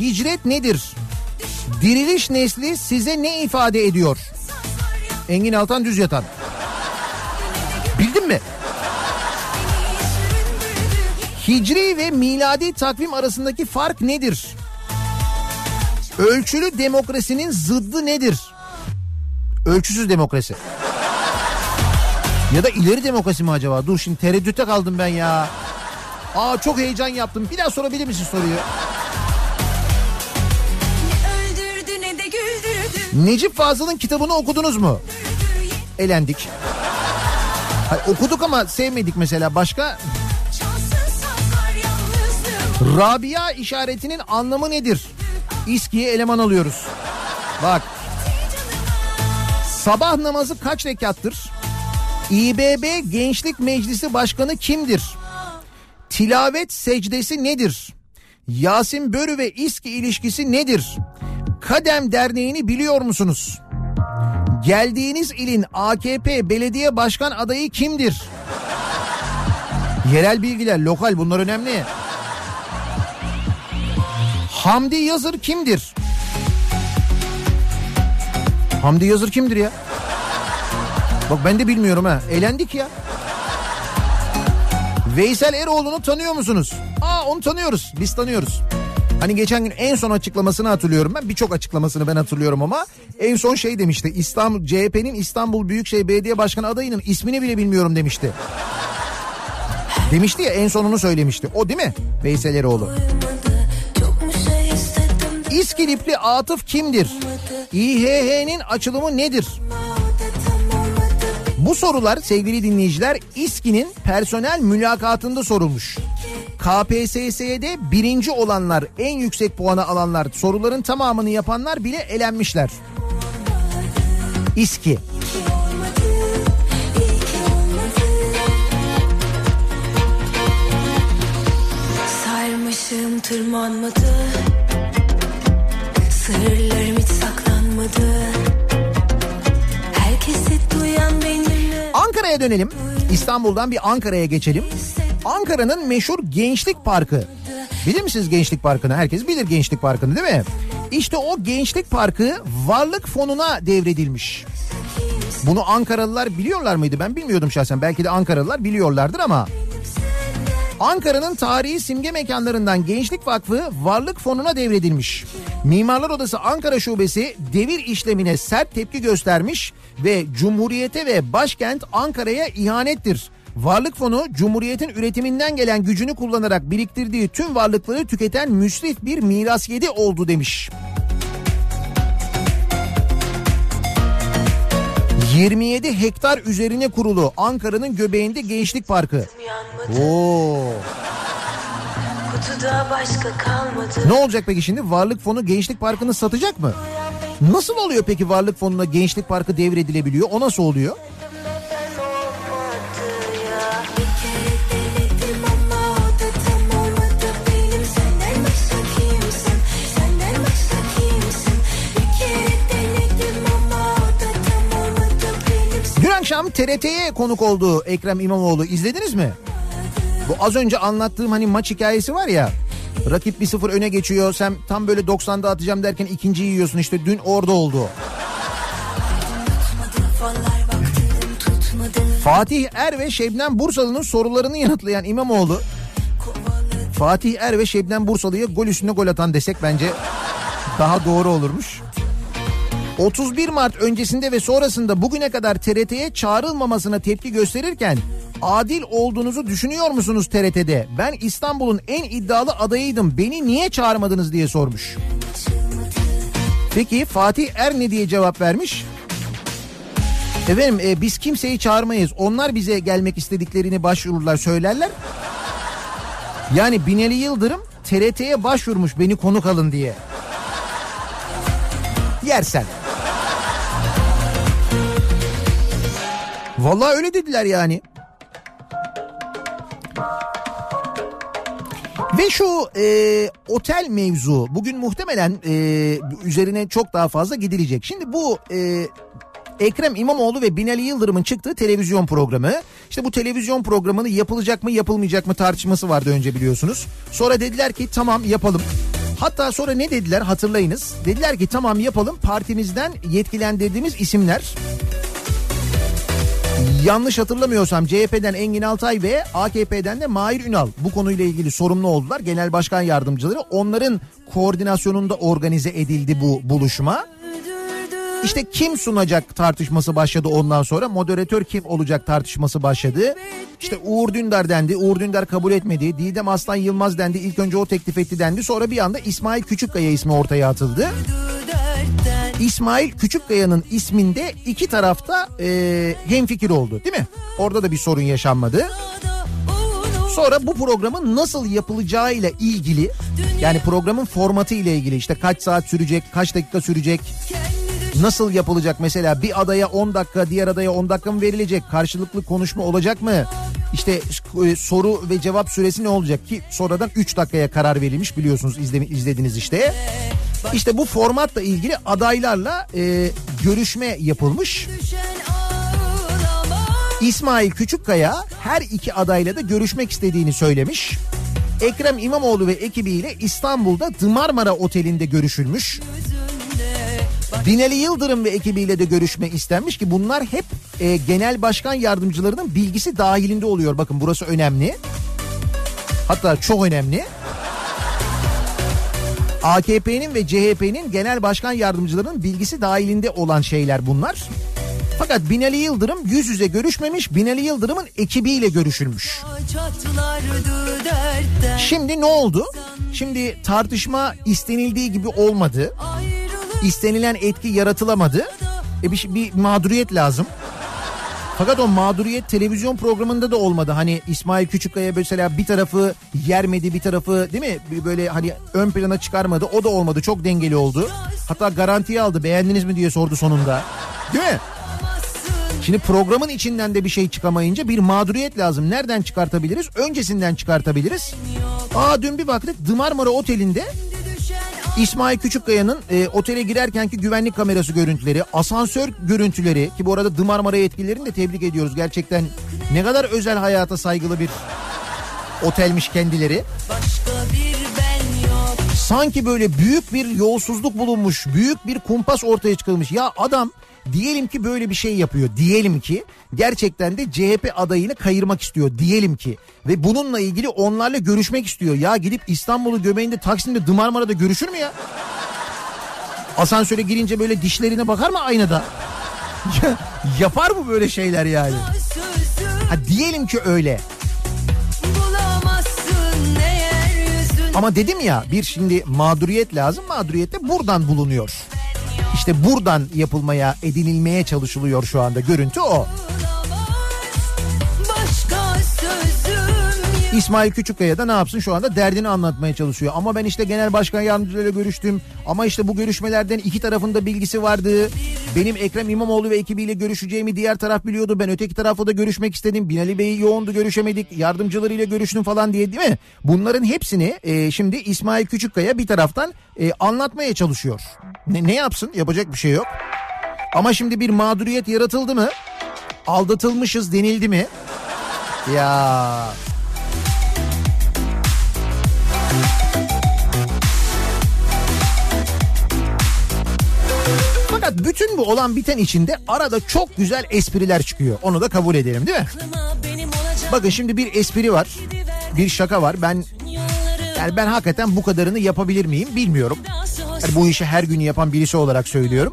Hicret nedir? Diriliş nesli size ne ifade ediyor? Engin Altan Düz Yatan. Hicri ve miladi takvim arasındaki fark nedir? Ölçülü demokrasinin zıddı nedir? Ölçüsüz demokrasi. Ya da ileri demokrasi mi acaba? Dur şimdi tereddüte kaldım ben ya. Aa çok heyecan yaptım. Bir daha sorabilir misin soruyu? Necip Fazıl'ın kitabını okudunuz mu? Elendik. Hayır, okuduk ama sevmedik mesela. Başka Rabia işaretinin anlamı nedir? İSKİ'ye eleman alıyoruz. Bak. Sabah namazı kaç rekattır? İBB Gençlik Meclisi Başkanı kimdir? Tilavet secdesi nedir? Yasin Börü ve İSKİ ilişkisi nedir? Kadem Derneği'ni biliyor musunuz? Geldiğiniz ilin AKP belediye başkan adayı kimdir? Yerel bilgiler, lokal bunlar önemli. Hamdi Yazır kimdir? Hamdi Yazır kimdir ya? Bak ben de bilmiyorum ha. Eğlendik ya. Veysel Eroğlu'nu tanıyor musunuz? Aa onu tanıyoruz. Biz tanıyoruz. Hani geçen gün en son açıklamasını hatırlıyorum ben. Birçok açıklamasını ben hatırlıyorum ama en son şey demişti. İstanbul CHP'nin İstanbul Büyükşehir Belediye Başkanı adayının ismini bile bilmiyorum demişti. Demişti ya en sonunu söylemişti. O değil mi? Veysel Eroğlu. İskilipli Atıf kimdir? İHH'nin açılımı nedir? Bu sorular sevgili dinleyiciler İSKİ'nin personel mülakatında sorulmuş. KPSS'de birinci olanlar, en yüksek puanı alanlar, soruların tamamını yapanlar bile elenmişler. İSKİ. Sarmışım tırmanmadı Sırlarım hiç saklanmadı Herkesi duyan benimle Ankara'ya dönelim. İstanbul'dan bir Ankara'ya geçelim. Ankara'nın meşhur Gençlik Parkı. Bilir misiniz Gençlik Parkı'nı? Herkes bilir Gençlik Parkı'nı değil mi? İşte o Gençlik Parkı varlık fonuna devredilmiş. Bunu Ankaralılar biliyorlar mıydı? Ben bilmiyordum şahsen. Belki de Ankaralılar biliyorlardır ama Ankara'nın tarihi simge mekanlarından Gençlik Vakfı Varlık Fonu'na devredilmiş. Mimarlar Odası Ankara Şubesi devir işlemine sert tepki göstermiş ve Cumhuriyete ve başkent Ankara'ya ihanettir. Varlık Fonu Cumhuriyet'in üretiminden gelen gücünü kullanarak biriktirdiği tüm varlıkları tüketen müsrif bir miras yedi oldu demiş. 27 hektar üzerine kurulu Ankara'nın göbeğinde Gençlik Parkı. Oo. kutuda başka kalmadı Ne olacak peki şimdi? Varlık Fonu Gençlik Parkı'nı satacak mı? Nasıl oluyor peki Varlık Fonu'na Gençlik Parkı devredilebiliyor? O nasıl oluyor? Akşam TRT'ye konuk oldu Ekrem İmamoğlu. İzlediniz mi? Bu az önce anlattığım hani maç hikayesi var ya. Rakip 1-0 öne geçiyor. Sen tam böyle 90'da atacağım derken ikinciyi yiyorsun. İşte dün orada oldu. Fatih Er ve Şebnem Bursalı'nın sorularını yanıtlayan İmamoğlu Fatih Er ve Şebnem Bursalı'ya gol üstüne gol atan desek bence daha doğru olurmuş. 31 Mart öncesinde ve sonrasında bugüne kadar TRT'ye çağrılmamasına tepki gösterirken adil olduğunuzu düşünüyor musunuz TRT'de? Ben İstanbul'un en iddialı adayıydım. Beni niye çağırmadınız diye sormuş. Peki Fatih Er ne diye cevap vermiş? Efendim e, biz kimseyi çağırmayız. Onlar bize gelmek istediklerini başvururlar söylerler. Yani Binali Yıldırım TRT'ye başvurmuş beni konuk alın diye. Yersen. Vallahi öyle dediler yani. Ve şu e, otel mevzu bugün muhtemelen e, üzerine çok daha fazla gidilecek. Şimdi bu e, Ekrem İmamoğlu ve Binali Yıldırım'ın çıktığı televizyon programı. İşte bu televizyon programını yapılacak mı yapılmayacak mı tartışması vardı önce biliyorsunuz. Sonra dediler ki tamam yapalım. Hatta sonra ne dediler hatırlayınız. Dediler ki tamam yapalım partimizden yetkilendirdiğimiz isimler Yanlış hatırlamıyorsam CHP'den Engin Altay ve AKP'den de Mahir Ünal bu konuyla ilgili sorumlu oldular. Genel Başkan Yardımcıları onların koordinasyonunda organize edildi bu buluşma. İşte kim sunacak tartışması başladı ondan sonra moderatör kim olacak tartışması başladı. İşte Uğur Dündar dendi Uğur Dündar kabul etmedi Didem Aslan Yılmaz dendi ilk önce o teklif etti dendi sonra bir anda İsmail Küçükkaya ismi ortaya atıldı. İsmail Küçükkaya'nın isminde iki tarafta e, hemfikir oldu değil mi? Orada da bir sorun yaşanmadı. Sonra bu programın nasıl yapılacağıyla ilgili yani programın formatı ile ilgili işte kaç saat sürecek, kaç dakika sürecek, nasıl yapılacak mesela bir adaya 10 dakika, diğer adaya 10 dakika mı verilecek, karşılıklı konuşma olacak mı? işte e, soru ve cevap süresi ne olacak ki sonradan 3 dakikaya karar verilmiş biliyorsunuz izle, izlediniz işte. İşte bu formatla ilgili adaylarla e, görüşme yapılmış. İsmail Küçükkaya her iki adayla da görüşmek istediğini söylemiş. Ekrem İmamoğlu ve ekibiyle İstanbul'da The Marmara Oteli'nde görüşülmüş. Binali Yıldırım ve ekibiyle de görüşme istenmiş ki bunlar hep e, genel başkan yardımcılarının bilgisi dahilinde oluyor. Bakın burası önemli. Hatta çok önemli. AKP'nin ve CHP'nin genel başkan yardımcılarının bilgisi dahilinde olan şeyler bunlar. Fakat Binali Yıldırım yüz yüze görüşmemiş, Binali Yıldırım'ın ekibiyle görüşülmüş. Şimdi ne oldu? Şimdi tartışma istenildiği gibi olmadı. İstenilen etki yaratılamadı. E bir, bir mağduriyet lazım. Fakat o mağduriyet televizyon programında da olmadı. Hani İsmail Küçükkaya mesela bir tarafı yermedi bir tarafı değil mi? Böyle hani ön plana çıkarmadı. O da olmadı. Çok dengeli oldu. Hatta garantiye aldı. Beğendiniz mi diye sordu sonunda. Değil mi? Şimdi programın içinden de bir şey çıkamayınca bir mağduriyet lazım. Nereden çıkartabiliriz? Öncesinden çıkartabiliriz. Aa dün bir baktık The Marmara Oteli'nde İsmail Küçükkaya'nın e, otele girerkenki güvenlik kamerası görüntüleri, asansör görüntüleri ki bu arada The Marmara yetkililerini de tebrik ediyoruz. Gerçekten ne kadar özel hayata saygılı bir otelmiş kendileri. Sanki böyle büyük bir yolsuzluk bulunmuş, büyük bir kumpas ortaya çıkılmış. Ya adam diyelim ki böyle bir şey yapıyor. Diyelim ki gerçekten de CHP adayını kayırmak istiyor. Diyelim ki ve bununla ilgili onlarla görüşmek istiyor. Ya gidip İstanbul'u göbeğinde Taksim'de The Marmara'da görüşür mü ya? Asansöre girince böyle dişlerine bakar mı aynada? Ya, Yapar mı böyle şeyler yani? Ha diyelim ki öyle. Ama dedim ya bir şimdi mağduriyet lazım. Mağduriyet de buradan bulunuyor. İşte buradan yapılmaya, edinilmeye çalışılıyor şu anda. Görüntü o. Başka yok İsmail Küçükkaya da ne yapsın şu anda derdini anlatmaya çalışıyor. Ama ben işte genel başkan yardımcılarıyla görüştüm. Ama işte bu görüşmelerden iki tarafında bilgisi vardı. Benim Ekrem İmamoğlu ve ekibiyle görüşeceğimi diğer taraf biliyordu. Ben öteki tarafla da görüşmek istedim. Binali Bey yoğundu görüşemedik. Yardımcılarıyla görüştüm falan diye değil mi? Bunların hepsini e, şimdi İsmail Küçükkaya bir taraftan e, anlatmaya çalışıyor. Ne, ne yapsın? Yapacak bir şey yok. Ama şimdi bir mağduriyet yaratıldı mı? Aldatılmışız denildi mi? Ya Fakat bütün bu olan biten içinde arada çok güzel espriler çıkıyor. Onu da kabul edelim değil mi? Bakın şimdi bir espri var. Bir şaka var. Ben yani ben hakikaten bu kadarını yapabilir miyim bilmiyorum. Yani bu işi her gün yapan birisi olarak söylüyorum.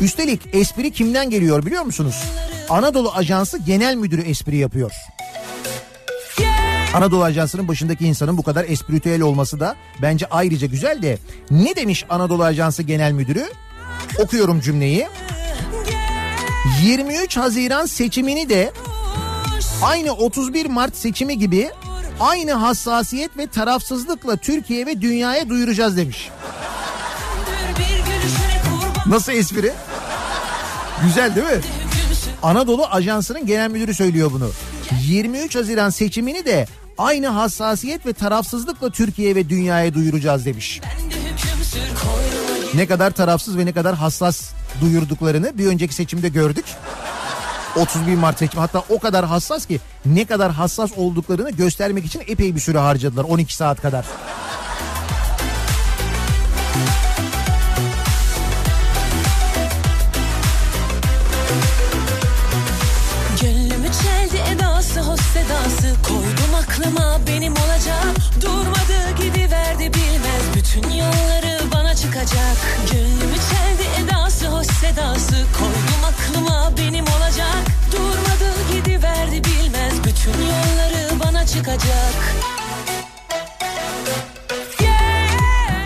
Üstelik espri kimden geliyor biliyor musunuz? Anadolu Ajansı Genel Müdürü espri yapıyor. Anadolu Ajansı'nın başındaki insanın bu kadar espritüel olması da bence ayrıca güzel de ne demiş Anadolu Ajansı Genel Müdürü? Okuyorum cümleyi. 23 Haziran seçimini de aynı 31 Mart seçimi gibi aynı hassasiyet ve tarafsızlıkla Türkiye ve dünyaya duyuracağız demiş. Nasıl espri? Güzel değil mi? Anadolu Ajansı'nın genel müdürü söylüyor bunu. 23 Haziran seçimini de aynı hassasiyet ve tarafsızlıkla Türkiye ve dünyaya duyuracağız demiş. Ne kadar tarafsız ve ne kadar hassas duyurduklarını bir önceki seçimde gördük. 31 Mart seçimi hatta o kadar hassas ki ne kadar hassas olduklarını göstermek için epey bir süre harcadılar 12 saat kadar. Sedası Koydum aklıma benim olacak. Durmadı gidiverdi bilmez Bütün yolları bana çıkacak. Gönlümü çeldi edası hoş sedası Koydum aklıma benim olacak. Durmadı gidiverdi bilmez Bütün yolları bana çıkacak.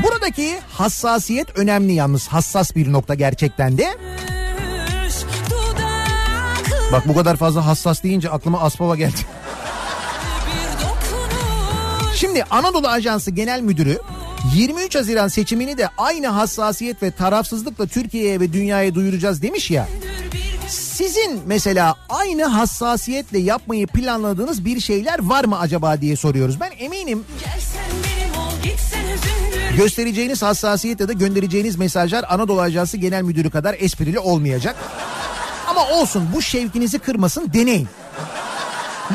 Buradaki hassasiyet önemli yalnız. Hassas bir nokta gerçekten de. Bak bu kadar fazla hassas deyince aklıma Aspava geldi. Şimdi Anadolu Ajansı Genel Müdürü 23 Haziran seçimini de aynı hassasiyet ve tarafsızlıkla Türkiye'ye ve dünyaya duyuracağız demiş ya. Sizin mesela aynı hassasiyetle yapmayı planladığınız bir şeyler var mı acaba diye soruyoruz. Ben eminim göstereceğiniz hassasiyet ya da göndereceğiniz mesajlar Anadolu Ajansı Genel Müdürü kadar esprili olmayacak. Ama olsun bu şevkinizi kırmasın deneyin.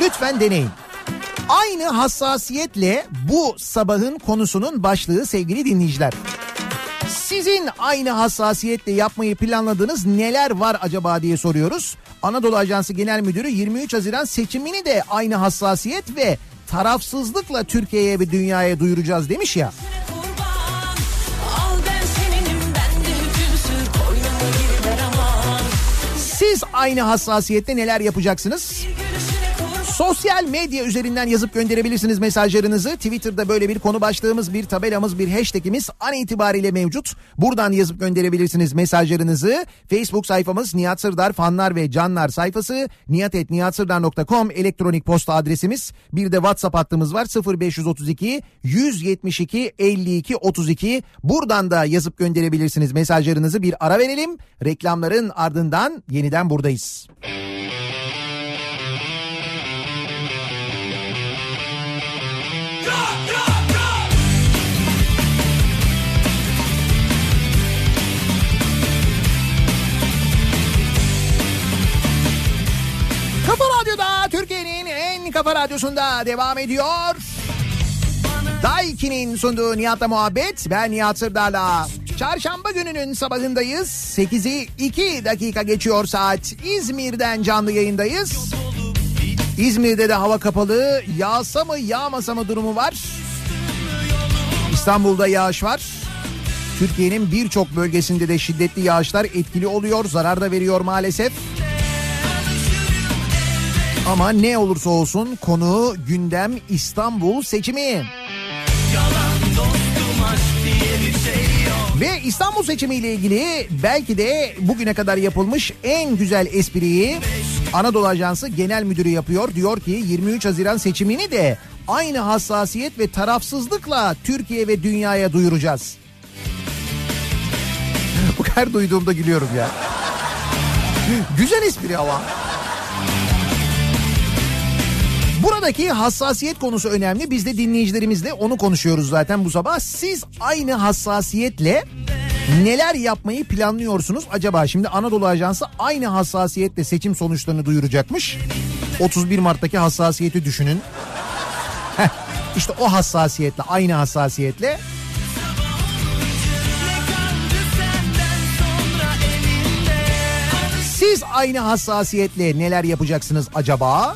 Lütfen deneyin. Aynı hassasiyetle bu sabahın konusunun başlığı sevgili dinleyiciler. Sizin aynı hassasiyetle yapmayı planladığınız neler var acaba diye soruyoruz. Anadolu Ajansı Genel Müdürü 23 Haziran seçimini de aynı hassasiyet ve tarafsızlıkla Türkiye'ye ve dünyaya duyuracağız demiş ya. Siz aynı hassasiyette neler yapacaksınız? Kurban Sosyal medya üzerinden yazıp gönderebilirsiniz mesajlarınızı. Twitter'da böyle bir konu başlığımız, bir tabelamız, bir hashtagimiz an itibariyle mevcut. Buradan yazıp gönderebilirsiniz mesajlarınızı. Facebook sayfamız Nihat Sırdar fanlar ve canlar sayfası. nihatetnihatsırdar.com elektronik posta adresimiz. Bir de WhatsApp hattımız var 0532 172 52 32. Buradan da yazıp gönderebilirsiniz mesajlarınızı. Bir ara verelim. Reklamların ardından yeniden buradayız. Kafa Radyo'da Türkiye'nin en kafa radyosunda devam ediyor. Daiki'nin sunduğu Nihat'la muhabbet. Ben Nihat Sırdar'la. Çarşamba gününün sabahındayız. 8'i 2 dakika geçiyor saat. İzmir'den canlı yayındayız. İzmir'de de hava kapalı. Yağsa mı yağmasa mı durumu var. İstanbul'da yağış var. Türkiye'nin birçok bölgesinde de şiddetli yağışlar etkili oluyor. Zarar da veriyor maalesef. Ama ne olursa olsun konu gündem İstanbul seçimi. Ve İstanbul seçimi ile ilgili belki de bugüne kadar yapılmış en güzel espriyi Anadolu Ajansı Genel Müdürü yapıyor. Diyor ki 23 Haziran seçimini de aynı hassasiyet ve tarafsızlıkla Türkiye ve dünyaya duyuracağız. Bu her duyduğumda gülüyorum ya. Güzel espri ama. Buradaki hassasiyet konusu önemli. Biz de dinleyicilerimizle onu konuşuyoruz zaten bu sabah. Siz aynı hassasiyetle neler yapmayı planlıyorsunuz acaba? Şimdi Anadolu Ajansı aynı hassasiyetle seçim sonuçlarını duyuracakmış. 31 Mart'taki hassasiyeti düşünün. Heh, işte o hassasiyetle, aynı hassasiyetle Siz aynı hassasiyetle neler yapacaksınız acaba?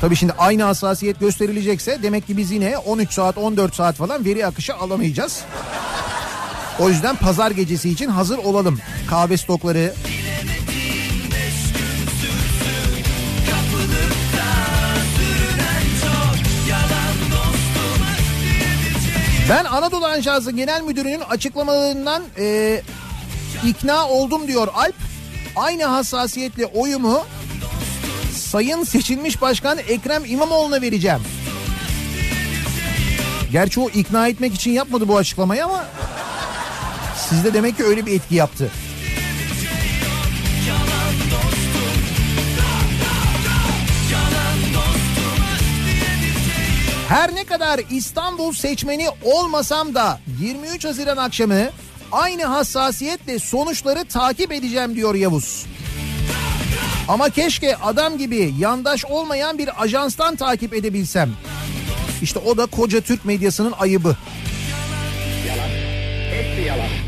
Tabii şimdi aynı hassasiyet gösterilecekse demek ki biz yine 13 saat 14 saat falan veri akışı alamayacağız. O yüzden pazar gecesi için hazır olalım. Kahve stokları. Ben Anadolu Ajansı Genel Müdürü'nün açıklamalarından e, ikna oldum diyor Alp. Aynı hassasiyetle oyumu Sayın seçilmiş başkan Ekrem İmamoğlu'na vereceğim. Gerçi o ikna etmek için yapmadı bu açıklamayı ama sizde demek ki öyle bir etki yaptı. Her ne kadar İstanbul seçmeni olmasam da 23 Haziran akşamı aynı hassasiyetle sonuçları takip edeceğim diyor Yavuz. Ama keşke adam gibi yandaş olmayan bir ajanstan takip edebilsem. İşte o da koca Türk medyasının ayıbı.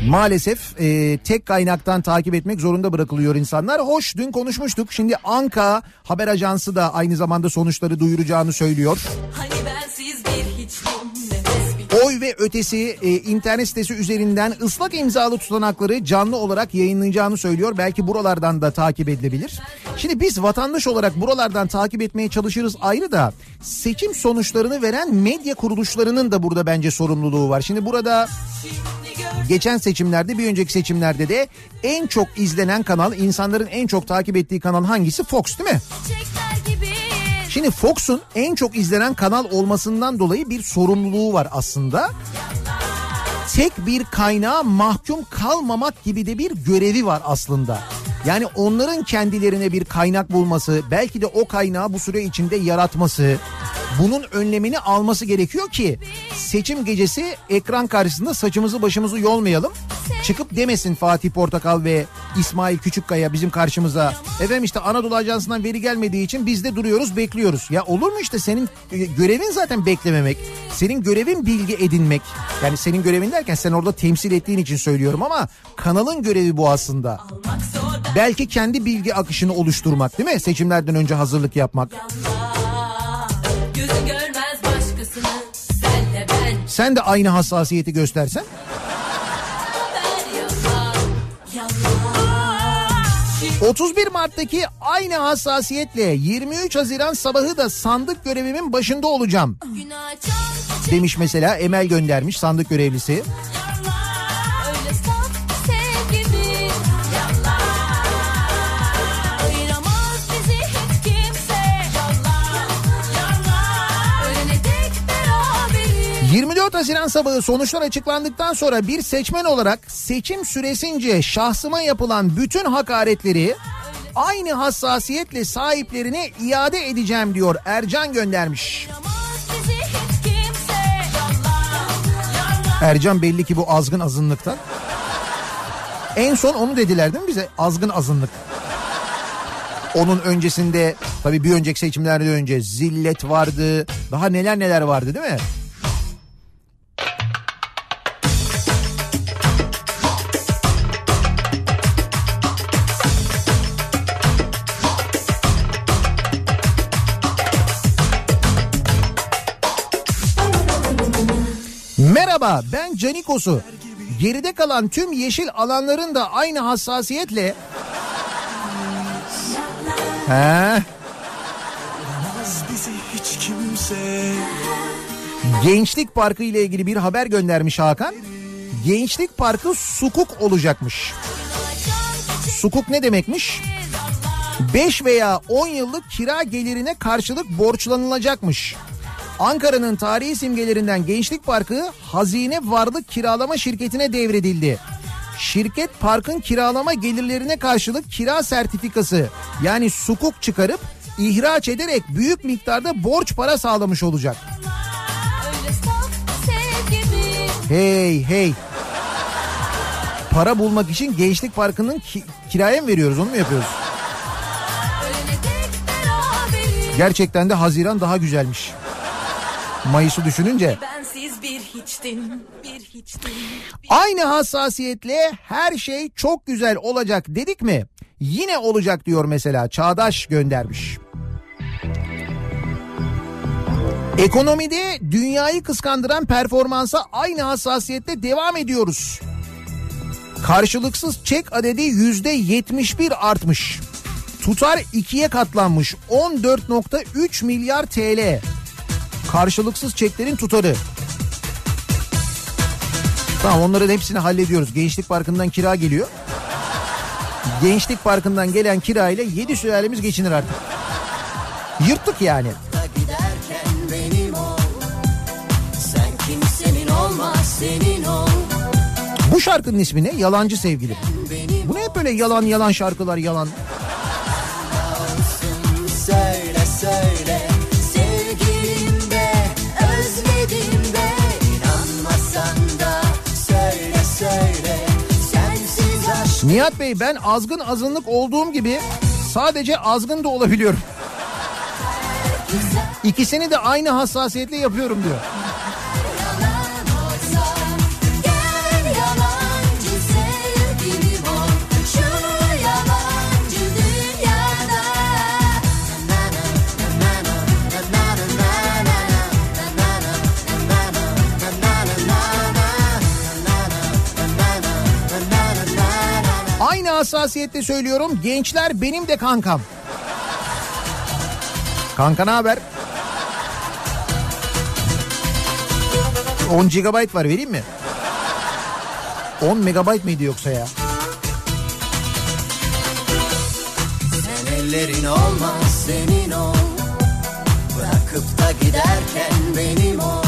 Maalesef e, tek kaynaktan takip etmek zorunda bırakılıyor insanlar. Hoş dün konuşmuştuk. Şimdi Anka haber ajansı da aynı zamanda sonuçları duyuracağını söylüyor. Hani bensiz bir Oy ötesi e, internet sitesi üzerinden ıslak imzalı tutanakları canlı olarak yayınlayacağını söylüyor. Belki buralardan da takip edilebilir. Şimdi biz vatandaş olarak buralardan takip etmeye çalışırız ayrı da seçim sonuçlarını veren medya kuruluşlarının da burada bence sorumluluğu var. Şimdi burada geçen seçimlerde bir önceki seçimlerde de en çok izlenen kanal insanların en çok takip ettiği kanal hangisi Fox değil mi? Şimdi Fox'un en çok izlenen kanal olmasından dolayı bir sorumluluğu var aslında. Tek bir kaynağa mahkum kalmamak gibi de bir görevi var aslında. Yani onların kendilerine bir kaynak bulması, belki de o kaynağı bu süre içinde yaratması, bunun önlemini alması gerekiyor ki seçim gecesi ekran karşısında saçımızı başımızı yolmayalım. Çıkıp demesin Fatih Portakal ve İsmail Küçükkaya bizim karşımıza. Efendim işte Anadolu Ajansı'ndan veri gelmediği için biz de duruyoruz bekliyoruz. Ya olur mu işte senin e, görevin zaten beklememek. Senin görevin bilgi edinmek. Yani senin görevin derken sen orada temsil ettiğin için söylüyorum ama kanalın görevi bu aslında. Belki kendi bilgi akışını oluşturmak değil mi? Seçimlerden önce hazırlık yapmak. Gözü Sen de aynı hassasiyeti göstersen. ben yalan yalan 31 Mart'taki aynı hassasiyetle 23 Haziran sabahı da sandık görevimin başında olacağım. Demiş mesela Emel göndermiş sandık görevlisi. Haziran sabahı sonuçlar açıklandıktan sonra bir seçmen olarak seçim süresince şahsıma yapılan bütün hakaretleri aynı hassasiyetle sahiplerine iade edeceğim diyor Ercan göndermiş. Ercan belli ki bu azgın azınlıktan. En son onu dediler değil mi bize? Azgın azınlık. Onun öncesinde tabii bir önceki seçimlerden önce zillet vardı. Daha neler neler vardı değil mi? Merhaba ben Canikos'u. Geride kalan tüm yeşil alanların da aynı hassasiyetle... He, Gençlik Parkı ile ilgili bir haber göndermiş Hakan. Gençlik Parkı sukuk olacakmış. Sukuk ne demekmiş? 5 veya 10 yıllık kira gelirine karşılık borçlanılacakmış. Ankara'nın tarihi simgelerinden Gençlik Parkı Hazine Varlık Kiralama Şirketi'ne devredildi. Şirket parkın kiralama gelirlerine karşılık kira sertifikası yani sukuk çıkarıp ihraç ederek büyük miktarda borç para sağlamış olacak. Hey hey. Para bulmak için Gençlik Parkı'nın ki- kiraya mı veriyoruz onu mu yapıyoruz? Gerçekten de Haziran daha güzelmiş. Mayıs'ı düşününce. bir bir Aynı hassasiyetle her şey çok güzel olacak dedik mi? Yine olacak diyor mesela Çağdaş göndermiş. Ekonomide dünyayı kıskandıran performansa aynı hassasiyetle devam ediyoruz. Karşılıksız çek adedi yüzde 71 artmış. Tutar ikiye katlanmış 14.3 milyar TL. Karşılıksız çeklerin tutarı. Tamam onların hepsini hallediyoruz. Gençlik Parkı'ndan kira geliyor. Gençlik Parkı'ndan gelen kira ile 7 sülalemiz geçinir artık. Yırttık yani. Bu şarkının ismi ne? Yalancı Sevgili. Bu ne hep böyle yalan yalan şarkılar yalan. Söyle söyle Nihat Bey ben azgın azınlık olduğum gibi sadece azgın da olabiliyorum. İkisini de aynı hassasiyetle yapıyorum diyor. Hassasiyetle söylüyorum gençler benim de kankam. Kanka ne haber? 10 GB var vereyim mi? 10 megabayt mıydı yoksa ya? Sen ellerin olmaz senin ol Bırakıp da giderken benim ol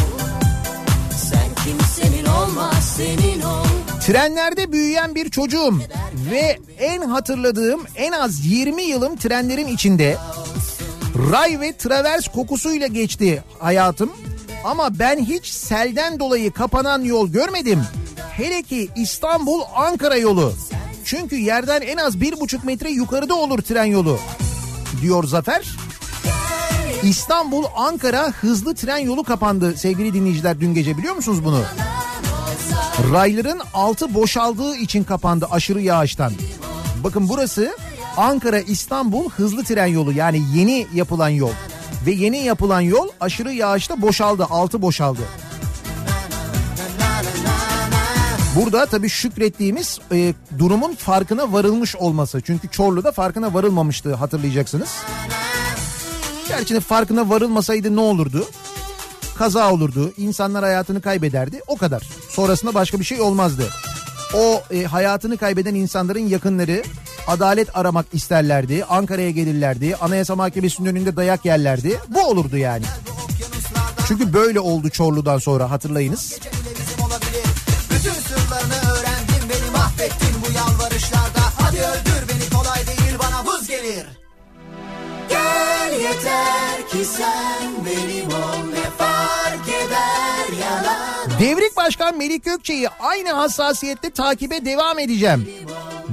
Sen kimsenin olmaz senin ol Trenlerde büyüyen bir çocuğum ve en hatırladığım en az 20 yılım trenlerin içinde. Ray ve travers kokusuyla geçti hayatım. Ama ben hiç selden dolayı kapanan yol görmedim. Hele ki İstanbul Ankara yolu. Çünkü yerden en az bir buçuk metre yukarıda olur tren yolu. Diyor Zafer. İstanbul Ankara hızlı tren yolu kapandı sevgili dinleyiciler dün gece biliyor musunuz bunu? Rayların altı boşaldığı için kapandı aşırı yağıştan. Bakın burası Ankara İstanbul hızlı tren yolu yani yeni yapılan yol. Ve yeni yapılan yol aşırı yağışta boşaldı altı boşaldı. Burada tabii şükrettiğimiz e, durumun farkına varılmış olması. Çünkü Çorlu'da farkına varılmamıştı hatırlayacaksınız. Gerçi farkına varılmasaydı ne olurdu? Kaza olurdu, insanlar hayatını kaybederdi. O kadar. Sonrasında başka bir şey olmazdı. O e, hayatını kaybeden insanların yakınları adalet aramak isterlerdi. Ankara'ya gelirlerdi. Anayasa Mahkemesi'nin önünde dayak yerlerdi. Bu olurdu yani. Çünkü böyle oldu Çorlu'dan sonra hatırlayınız. Bütün sırlarını öğrendim beni mahvettin bu yalvarışlarda Hadi öldür beni kolay değil bana vız gelir Gel yeter ki sen benim ol ne fark eder yalan Devrik Başkan Melik Gökçe'yi aynı hassasiyette takibe devam edeceğim.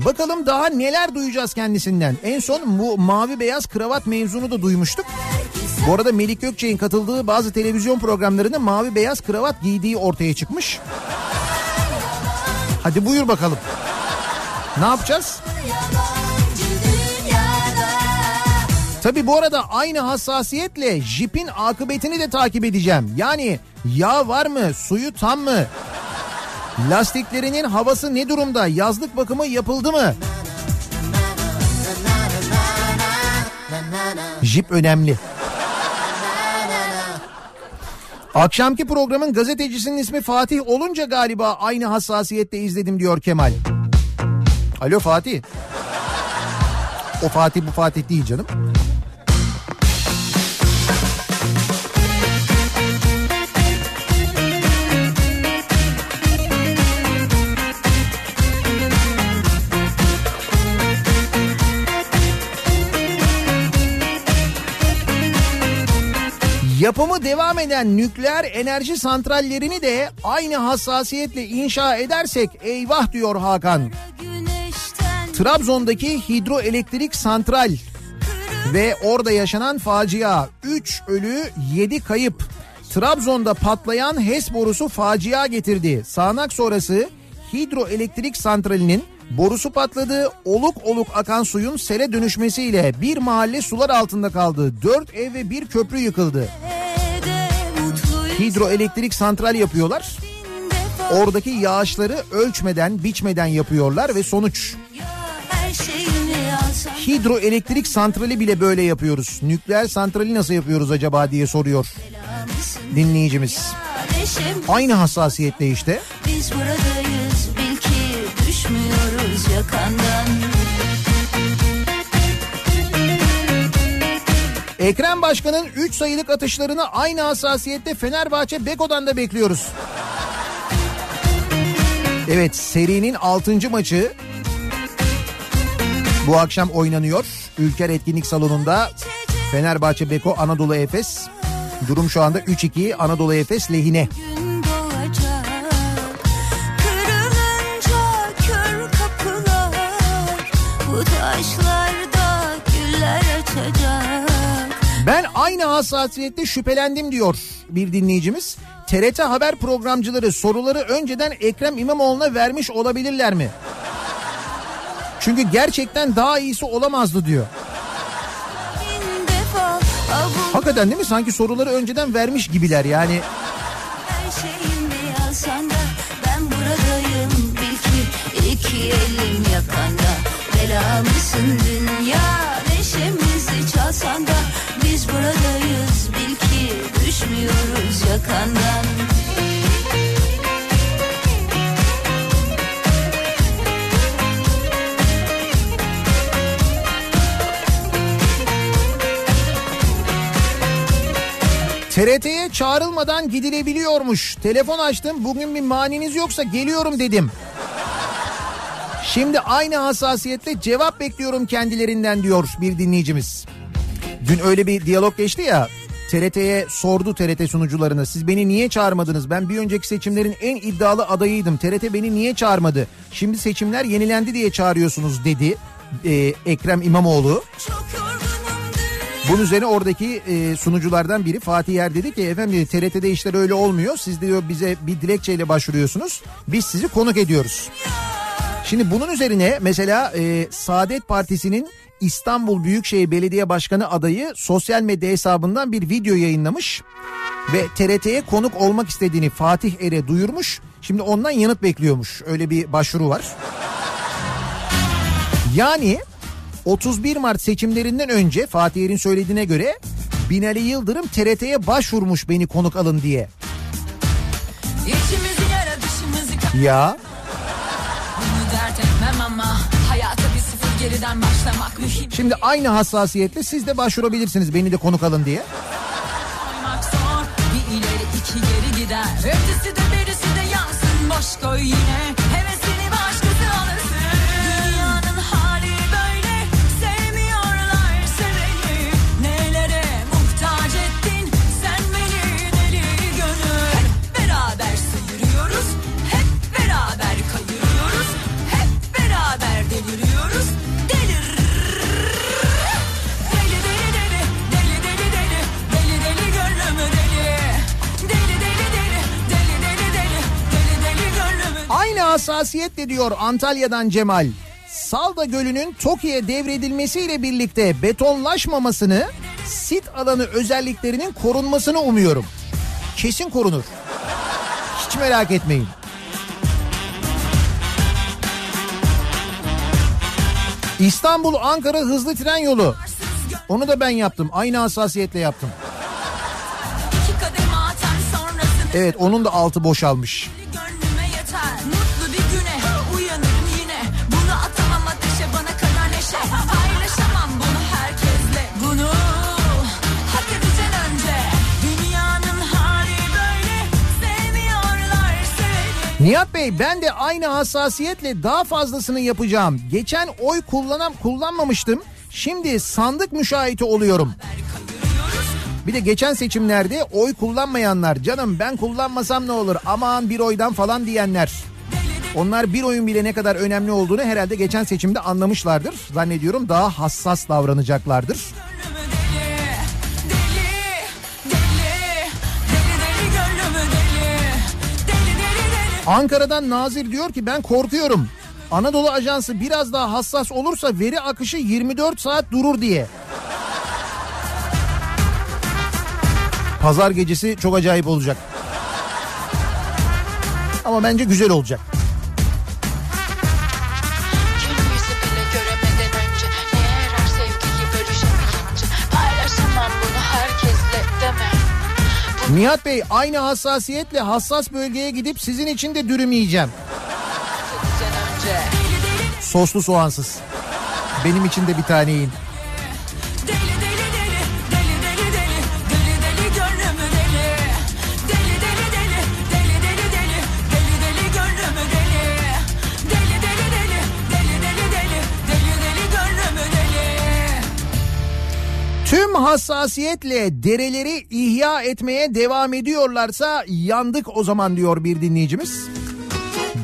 Bakalım daha neler duyacağız kendisinden. En son bu mavi beyaz kravat mevzunu da duymuştuk. Bu arada Melik Gökçe'nin katıldığı bazı televizyon programlarında mavi beyaz kravat giydiği ortaya çıkmış. Hadi buyur bakalım. Ne yapacağız? Tabi bu arada aynı hassasiyetle jipin akıbetini de takip edeceğim. Yani yağ var mı, suyu tam mı? Lastiklerinin havası ne durumda? Yazlık bakımı yapıldı mı? Jip önemli. Akşamki programın gazetecisinin ismi Fatih olunca galiba aynı hassasiyette izledim diyor Kemal. Alo Fatih. O Fatih bu Fatih değil canım. Yapımı devam eden nükleer enerji santrallerini de aynı hassasiyetle inşa edersek eyvah diyor Hakan. Trabzon'daki hidroelektrik santral ve orada yaşanan facia 3 ölü 7 kayıp. Trabzon'da patlayan HES borusu facia getirdi. Sağanak sonrası hidroelektrik santralinin borusu patladı. Oluk oluk akan suyun sele dönüşmesiyle bir mahalle sular altında kaldı. 4 ev ve bir köprü yıkıldı. Hidroelektrik santral yapıyorlar. Oradaki yağışları ölçmeden, biçmeden yapıyorlar ve sonuç hidroelektrik santrali bile böyle yapıyoruz. Nükleer santrali nasıl yapıyoruz acaba diye soruyor dinleyicimiz. Aynı hassasiyetle işte. Biz buradayız bil ki düşmüyoruz yakandan. Ekrem Başkan'ın 3 sayılık atışlarını aynı hassasiyette Fenerbahçe Beko'dan da bekliyoruz. Evet serinin 6. maçı bu akşam oynanıyor. Ülker Etkinlik Salonu'nda Fenerbahçe Beko Anadolu Efes. Durum şu anda 3-2 Anadolu Efes lehine. Gün aynı hassasiyette şüphelendim diyor bir dinleyicimiz. TRT haber programcıları soruları önceden Ekrem İmamoğlu'na vermiş olabilirler mi? Çünkü gerçekten daha iyisi olamazdı diyor. Hakikaten değil mi? Sanki soruları önceden vermiş gibiler yani. yakanda buradayız Bil ki düşmüyoruz yakandan TRT'ye çağrılmadan gidilebiliyormuş. Telefon açtım bugün bir maniniz yoksa geliyorum dedim. Şimdi aynı hassasiyetle cevap bekliyorum kendilerinden diyor bir dinleyicimiz. Dün öyle bir diyalog geçti ya. TRT'ye sordu TRT sunucularına siz beni niye çağırmadınız? Ben bir önceki seçimlerin en iddialı adayıydım. TRT beni niye çağırmadı? Şimdi seçimler yenilendi diye çağırıyorsunuz dedi e, Ekrem İmamoğlu. Bunun üzerine oradaki e, sunuculardan biri Fatih Yer dedi ki efendim TRT'de işler öyle olmuyor. Siz diyor bize bir dilekçeyle başvuruyorsunuz. Biz sizi konuk ediyoruz. Şimdi bunun üzerine mesela e, Saadet Partisi'nin İstanbul Büyükşehir Belediye Başkanı adayı sosyal medya hesabından bir video yayınlamış. Ve TRT'ye konuk olmak istediğini Fatih Er'e duyurmuş. Şimdi ondan yanıt bekliyormuş. Öyle bir başvuru var. Yani 31 Mart seçimlerinden önce Fatih Er'in söylediğine göre Binali Yıldırım TRT'ye başvurmuş beni konuk alın diye. Yara Ya geriden başlamak mühim. şimdi aynı hassasiyetle siz de başvurabilirsiniz beni de konuk alın diye. Zor bir ileri iki geri gider. Ötesi de berisi de yansın boş koy yine. Hassasiyetle diyor Antalya'dan Cemal. Salda Gölü'nün TOKİ'ye devredilmesiyle birlikte betonlaşmamasını, sit alanı özelliklerinin korunmasını umuyorum. Kesin korunur. Hiç merak etmeyin. İstanbul Ankara hızlı tren yolu. Onu da ben yaptım. Aynı hassasiyetle yaptım. Evet onun da altı boşalmış. Nihat Bey ben de aynı hassasiyetle daha fazlasını yapacağım. Geçen oy kullanam kullanmamıştım. Şimdi sandık müşahiti oluyorum. Bir de geçen seçimlerde oy kullanmayanlar canım ben kullanmasam ne olur aman bir oydan falan diyenler. Onlar bir oyun bile ne kadar önemli olduğunu herhalde geçen seçimde anlamışlardır. Zannediyorum daha hassas davranacaklardır. Ankara'dan Nazir diyor ki ben korkuyorum. Anadolu Ajansı biraz daha hassas olursa veri akışı 24 saat durur diye. Pazar gecesi çok acayip olacak. Ama bence güzel olacak. Nihat Bey aynı hassasiyetle hassas bölgeye gidip sizin için de dürüm yiyeceğim. Soslu soğansız. Benim için de bir tane yiyin. Hassasiyetle dereleri ihya etmeye devam ediyorlarsa yandık o zaman diyor bir dinleyicimiz.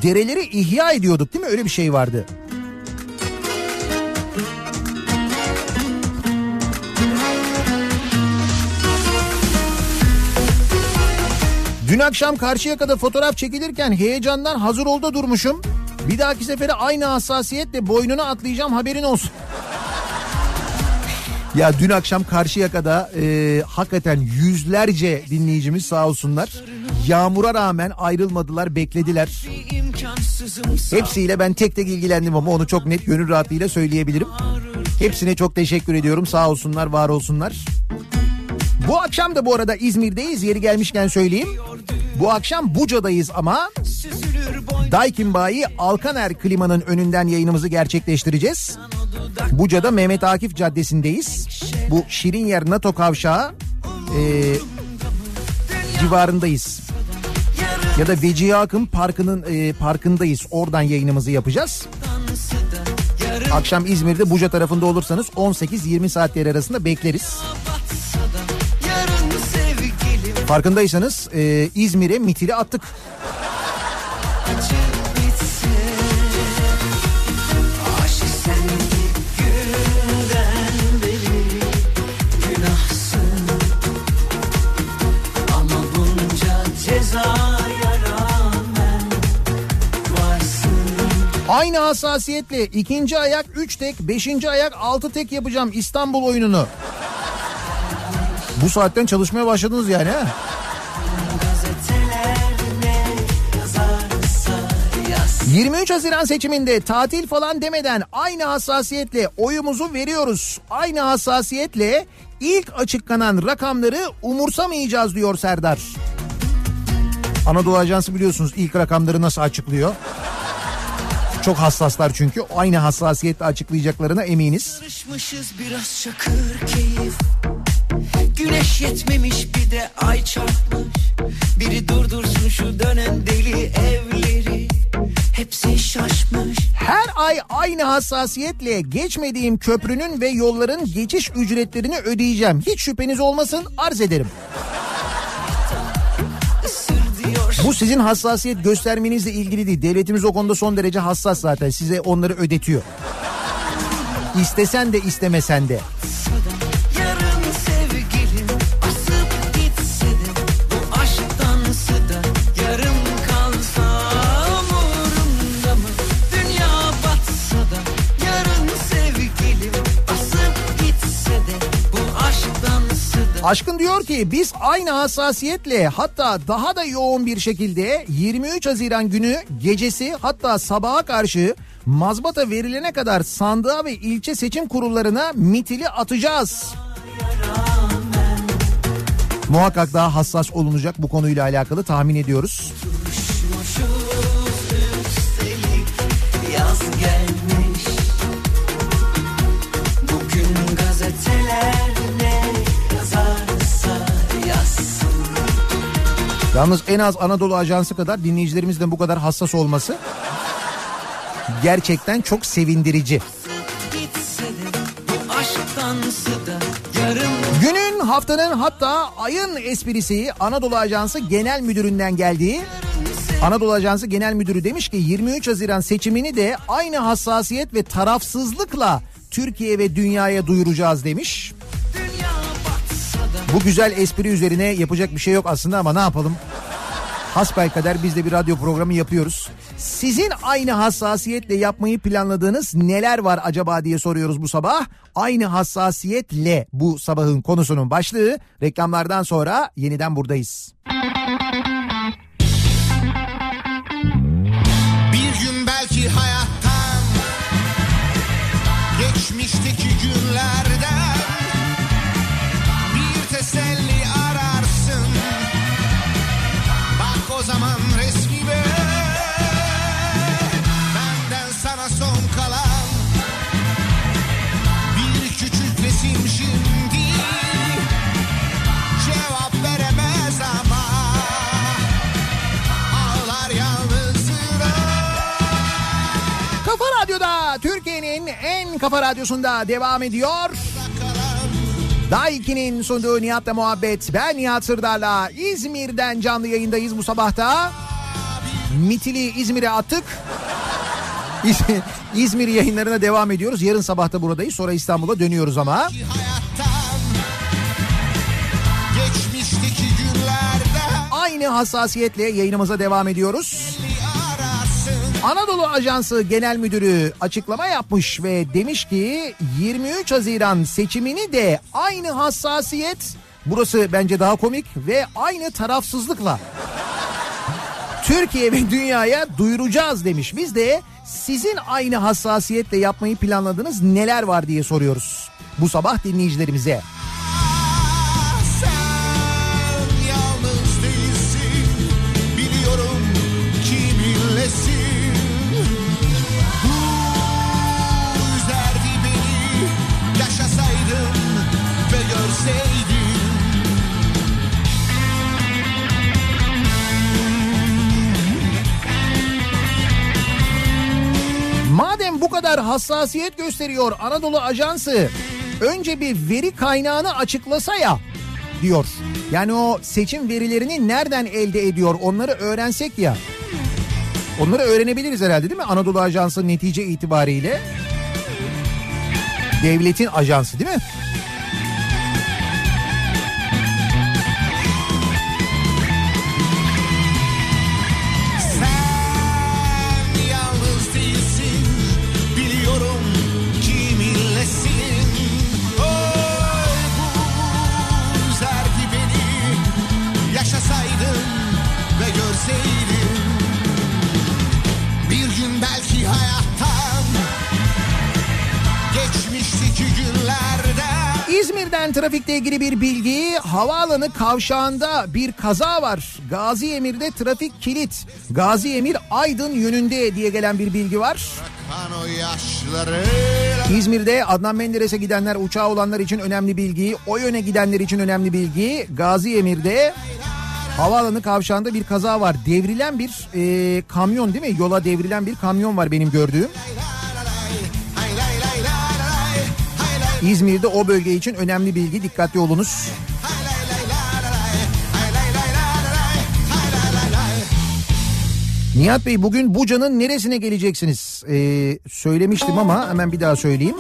Dereleri ihya ediyorduk değil mi? Öyle bir şey vardı. Dün akşam Karşıyaka'da fotoğraf çekilirken heyecandan hazır olda durmuşum. Bir dahaki sefere aynı hassasiyetle boynuna atlayacağım haberin olsun. Ya dün akşam Karşıyaka'da e, hakikaten yüzlerce dinleyicimiz sağ olsunlar. Yağmura rağmen ayrılmadılar, beklediler. Hepsiyle ben tek tek ilgilendim ama onu çok net gönül rahatlığıyla söyleyebilirim. Hepsine çok teşekkür ediyorum. Sağ olsunlar, var olsunlar. Bu akşam da bu arada İzmir'deyiz. Yeri gelmişken söyleyeyim. Bu akşam Buca'dayız ama Daikin Bayi Alkaner Klima'nın önünden yayınımızı gerçekleştireceğiz. Buca'da Mehmet Akif Caddesi'ndeyiz. Bu Şirinyer NATO Kavşağı e, civarındayız. Ya da Vecihi Akın Parkı'nın e, parkındayız. Oradan yayınımızı yapacağız. Akşam İzmir'de Buca tarafında olursanız 18-20 saatler arasında bekleriz. Farkındaysanız e, İzmir'e mitili attık. Aynı hassasiyetle ikinci ayak 3 tek, beşinci ayak 6 tek yapacağım İstanbul oyununu. Bu saatten çalışmaya başladınız yani ha? Gazeteler ne yazarsa yazsın 23 Haziran seçiminde tatil falan demeden aynı hassasiyetle oyumuzu veriyoruz. Aynı hassasiyetle ilk açıklanan rakamları umursamayacağız diyor Serdar. Anadolu Ajansı biliyorsunuz ilk rakamları nasıl açıklıyor. Çok hassaslar çünkü aynı hassasiyetle açıklayacaklarına eminiz. Karışmışız biraz çakır keyif Güneş yetmemiş bir de ay çarpmış Biri durdursun şu dönen deli evleri Hepsi şaşmış Her ay aynı hassasiyetle geçmediğim köprünün ve yolların geçiş ücretlerini ödeyeceğim. Hiç şüpheniz olmasın arz ederim. Bu sizin hassasiyet göstermenizle ilgili değil. Devletimiz o konuda son derece hassas zaten. Size onları ödetiyor. İstesen de istemesen de. Aşkın diyor ki biz aynı hassasiyetle hatta daha da yoğun bir şekilde 23 Haziran günü gecesi hatta sabaha karşı mazbata verilene kadar sandığa ve ilçe seçim kurullarına mitili atacağız. Muhakkak daha hassas olunacak bu konuyla alakalı tahmin ediyoruz. Yalnız en az Anadolu Ajansı kadar dinleyicilerimizden bu kadar hassas olması gerçekten çok sevindirici. Günün, haftanın hatta ayın esprisi Anadolu Ajansı Genel Müdürü'nden geldiği. Anadolu Ajansı Genel Müdürü demiş ki 23 Haziran seçimini de aynı hassasiyet ve tarafsızlıkla Türkiye ve dünyaya duyuracağız demiş. Bu güzel espri üzerine yapacak bir şey yok aslında ama ne yapalım? Hasbelkader biz de bir radyo programı yapıyoruz. Sizin aynı hassasiyetle yapmayı planladığınız neler var acaba diye soruyoruz bu sabah. Aynı hassasiyetle bu sabahın konusunun başlığı. Reklamlardan sonra yeniden buradayız. Bir kafa radyosunda devam ediyor. Daiki'nin sunduğu Nihat'la muhabbet. Ben Nihat Sırdar'la İzmir'den canlı yayındayız bu sabahta. Mitili İzmir'e attık. İz- İzmir yayınlarına devam ediyoruz. Yarın sabahta buradayız. Sonra İstanbul'a dönüyoruz ama. Aynı hassasiyetle yayınımıza devam ediyoruz. ararsın Anadolu Ajansı Genel Müdürü açıklama yapmış ve demiş ki 23 Haziran seçimini de aynı hassasiyet burası bence daha komik ve aynı tarafsızlıkla Türkiye ve dünyaya duyuracağız demiş. Biz de sizin aynı hassasiyetle yapmayı planladığınız neler var diye soruyoruz. Bu sabah dinleyicilerimize. Kadar hassasiyet gösteriyor Anadolu Ajansı önce bir veri kaynağını açıklasa ya diyor. Yani o seçim verilerini nereden elde ediyor onları öğrensek ya. Onları öğrenebiliriz herhalde değil mi? Anadolu Ajansı netice itibariyle. Devletin ajansı değil mi? Trafikle ilgili bir bilgi. Havaalanı kavşağında bir kaza var. Gazi Emir'de trafik kilit. Gazi Emir Aydın yönünde diye gelen bir bilgi var. İzmir'de Adnan Menderes'e gidenler uçağı olanlar için önemli bilgi. O yöne gidenler için önemli bilgi. Gazi Emir'de havaalanı kavşağında bir kaza var. Devrilen bir e, kamyon değil mi? Yola devrilen bir kamyon var benim gördüğüm. İzmir'de o bölge için önemli bilgi. Dikkatli olunuz. Nihat Bey bugün Buca'nın neresine geleceksiniz? Ee, söylemiştim ama hemen bir daha söyleyeyim.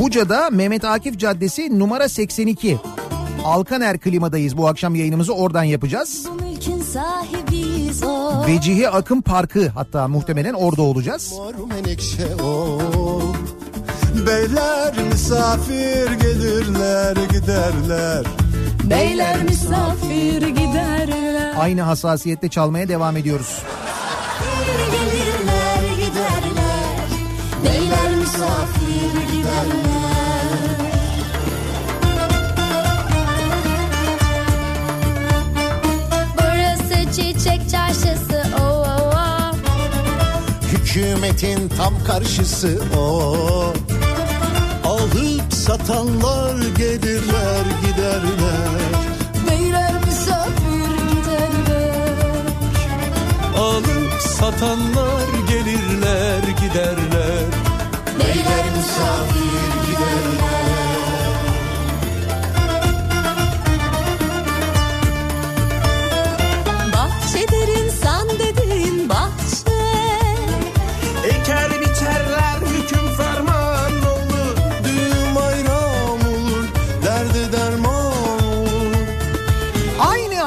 Buca'da Mehmet Akif Caddesi numara 82. Alkaner klimadayız bu akşam yayınımızı oradan yapacağız. Vecihi Akın Parkı hatta muhtemelen orada olacağız. Mor Beyler misafir gelirler giderler Beyler misafir giderler. Aynı hassasiyette çalmaya devam ediyoruz. Gelirler giderler. Beyler misafir giderler. Burası çiçek çarşısı. Oh, oh, oh. Hükümetin tam karşısı o Alıp satanlar gelirler giderler Beyler misafir giderler. Alıp satanlar gelirler giderler Beyler misafir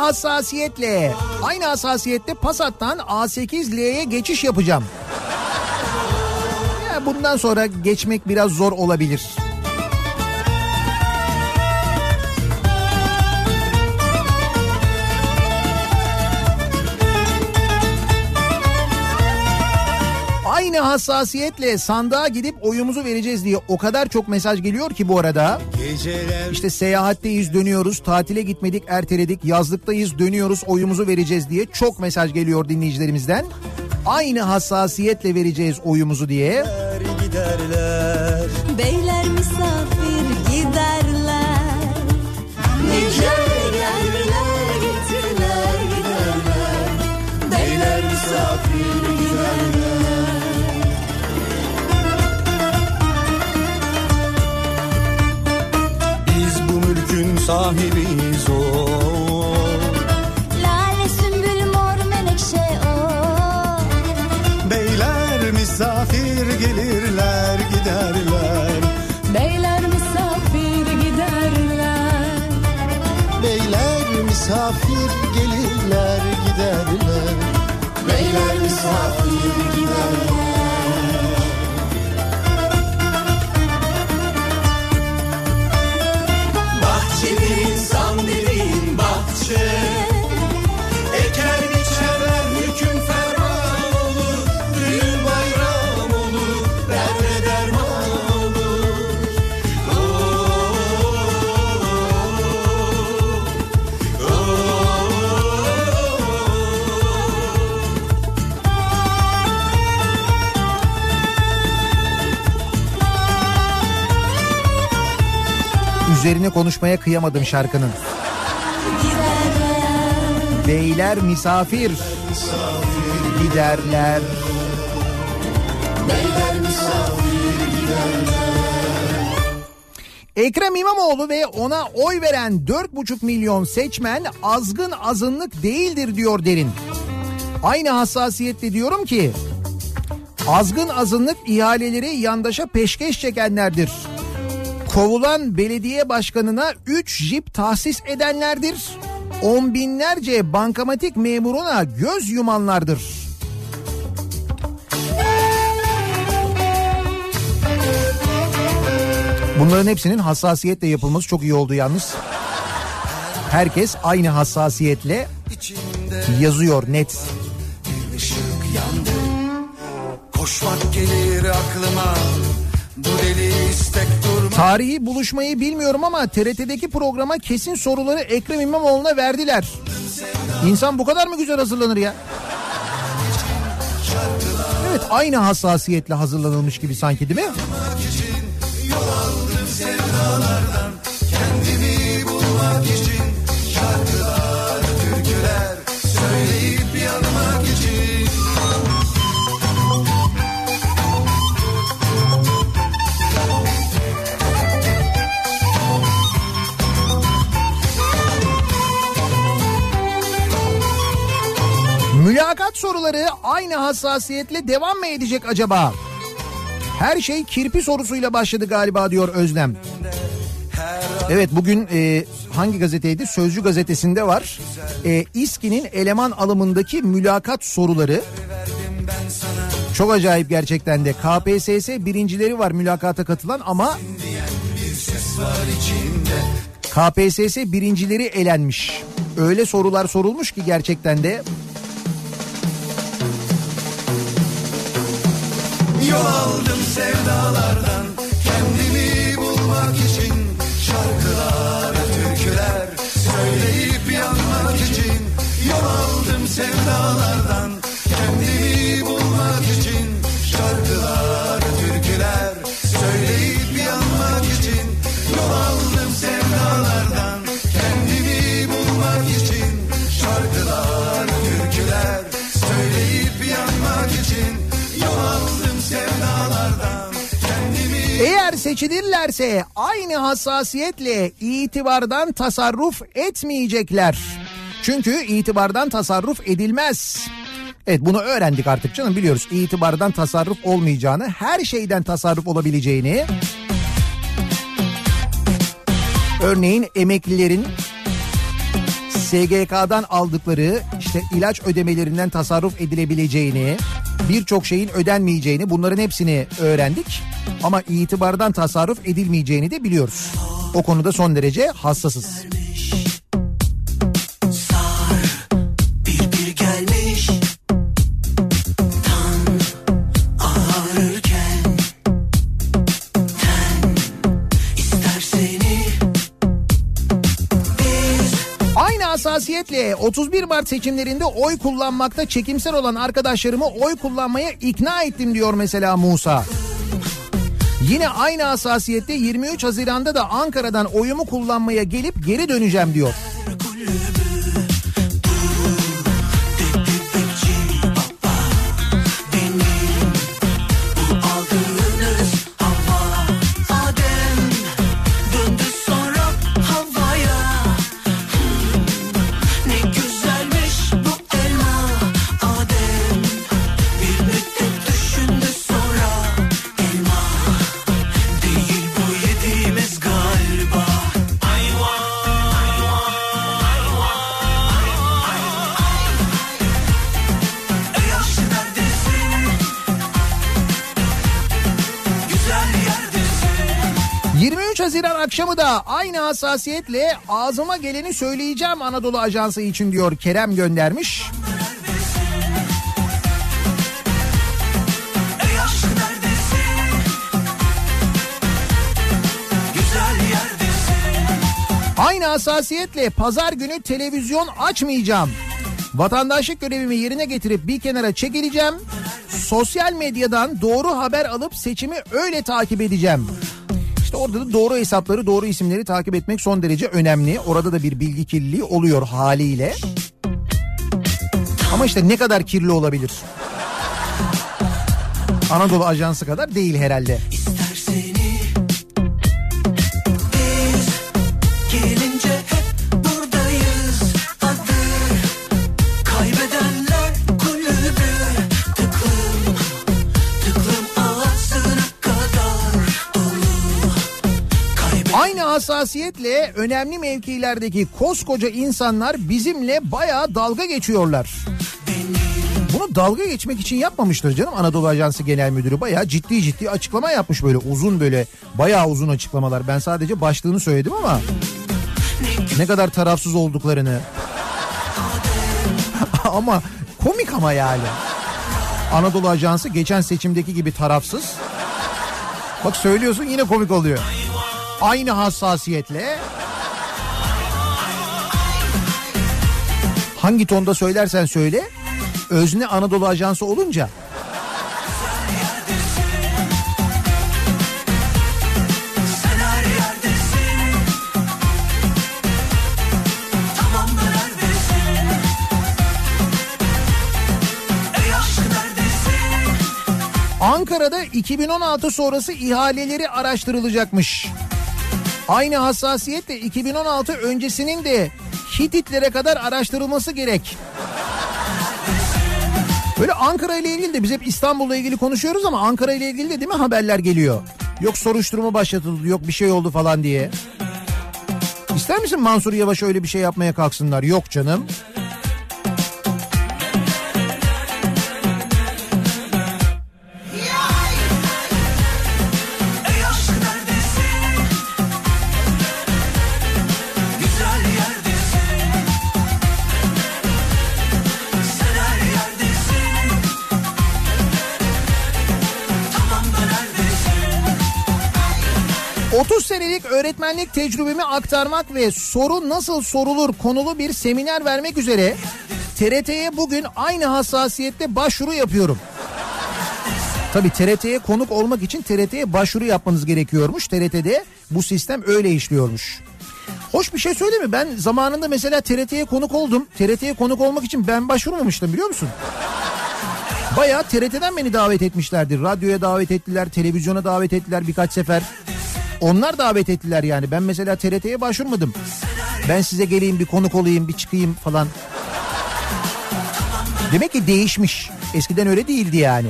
hassasiyetle, aynı hassasiyette Passat'tan A8L'ye geçiş yapacağım. Ya bundan sonra geçmek biraz zor olabilir. Aynı hassasiyetle sandığa gidip oyumuzu vereceğiz diye o kadar çok mesaj geliyor ki bu arada. Geceler İşte seyahatteyiz dönüyoruz, tatile gitmedik erteledik, yazlıktayız dönüyoruz oyumuzu vereceğiz diye çok mesaj geliyor dinleyicilerimizden. Aynı hassasiyetle vereceğiz oyumuzu diye. giderler Beyler misafir giderler. Nice sahibiyiz o Lale sümbül mor menekşe o. Beyler misafir gelirler giderler Beyler misafir giderler. Beyler misafir köşe Eker biçerler hüküm ferman olur Düğün bayram olur Derde derman olur oh, oh, oh, Üzerine konuşmaya kıyamadım şarkının. Beyler misafir giderler. Ekrem İmamoğlu ve ona oy veren 4,5 milyon seçmen azgın azınlık değildir diyor derin. Aynı hassasiyetle diyorum ki azgın azınlık ihaleleri yandaşa peşkeş çekenlerdir. Kovulan belediye başkanına 3 jip tahsis edenlerdir. On binlerce bankamatik memuruna göz yumanlardır. Bunların hepsinin hassasiyetle yapılması çok iyi oldu yalnız. Herkes aynı hassasiyetle yazıyor net. Tarihi buluşmayı bilmiyorum ama TRT'deki programa kesin soruları Ekrem İmamoğlu'na verdiler. İnsan bu kadar mı güzel hazırlanır ya? Evet aynı hassasiyetle hazırlanılmış gibi sanki değil mi? Yol aldım sevdalardan Mülakat soruları aynı hassasiyetle devam mı edecek acaba? Her şey kirpi sorusuyla başladı galiba diyor Özlem. Evet bugün e, hangi gazeteydi? Sözcü gazetesinde var. E, İSKİ'nin eleman alımındaki mülakat soruları. Çok acayip gerçekten de. KPSS birincileri var mülakata katılan ama KPSS birincileri elenmiş. Öyle sorular sorulmuş ki gerçekten de Yol aldım sevdalardan. Kendimi bulmak için Şarkılar, türküler Söyleyip yanmak için Yol aldım sevdalardan Eğer seçilirlerse aynı hassasiyetle itibardan tasarruf etmeyecekler. Çünkü itibardan tasarruf edilmez. Evet bunu öğrendik artık canım biliyoruz. İtibardan tasarruf olmayacağını, her şeyden tasarruf olabileceğini. Örneğin emeklilerin SGK'dan aldıkları işte ilaç ödemelerinden tasarruf edilebileceğini, birçok şeyin ödenmeyeceğini bunların hepsini öğrendik. Ama itibardan tasarruf edilmeyeceğini de biliyoruz. O konuda son derece hassasız. Hassasiyetle 31 Mart seçimlerinde oy kullanmakta çekimsel olan arkadaşlarımı oy kullanmaya ikna ettim diyor mesela Musa. Yine aynı hassasiyette 23 Haziran'da da Ankara'dan oyumu kullanmaya gelip geri döneceğim diyor. Akşamı da aynı hassasiyetle ağzıma geleni söyleyeceğim Anadolu Ajansı için diyor Kerem göndermiş. Aynı hassasiyetle pazar günü televizyon açmayacağım. Vatandaşlık görevimi yerine getirip bir kenara çekileceğim. Sosyal medyadan doğru haber alıp seçimi öyle takip edeceğim. İşte orada da doğru hesapları, doğru isimleri takip etmek son derece önemli. Orada da bir bilgi kirliliği oluyor haliyle. Ama işte ne kadar kirli olabilir? Anadolu Ajansı kadar değil herhalde. İster hassasiyetle önemli mevkilerdeki koskoca insanlar bizimle bayağı dalga geçiyorlar. Bunu dalga geçmek için yapmamıştır canım Anadolu Ajansı Genel Müdürü. Bayağı ciddi ciddi açıklama yapmış böyle uzun böyle bayağı uzun açıklamalar. Ben sadece başlığını söyledim ama ne kadar tarafsız olduklarını. ama komik ama yani. Anadolu Ajansı geçen seçimdeki gibi tarafsız. Bak söylüyorsun yine komik oluyor. Aynı hassasiyetle hangi tonda söylersen söyle özne Anadolu Ajansı olunca Ankara'da 2016 sonrası ihaleleri araştırılacakmış. Aynı hassasiyetle 2016 öncesinin de Hititlere kadar araştırılması gerek. Böyle Ankara ile ilgili de biz hep İstanbul'la ilgili konuşuyoruz ama Ankara ile ilgili de değil mi haberler geliyor? Yok soruşturma başlatıldı, yok bir şey oldu falan diye. İster misin Mansur Yavaş öyle bir şey yapmaya kalksınlar? Yok canım. Ey senelik öğretmenlik tecrübemi aktarmak ve soru nasıl sorulur konulu bir seminer vermek üzere TRT'ye bugün aynı hassasiyette başvuru yapıyorum. Tabii TRT'ye konuk olmak için TRT'ye başvuru yapmanız gerekiyormuş. TRT'de bu sistem öyle işliyormuş. Hoş bir şey söyleyeyim mi? Ben zamanında mesela TRT'ye konuk oldum. TRT'ye konuk olmak için ben başvurmamıştım biliyor musun? Bayağı TRT'den beni davet etmişlerdi. Radyoya davet ettiler, televizyona davet ettiler birkaç sefer. Onlar davet ettiler yani. Ben mesela TRT'ye başvurmadım. Ben size geleyim bir konuk olayım, bir çıkayım falan. Demek ki değişmiş. Eskiden öyle değildi yani.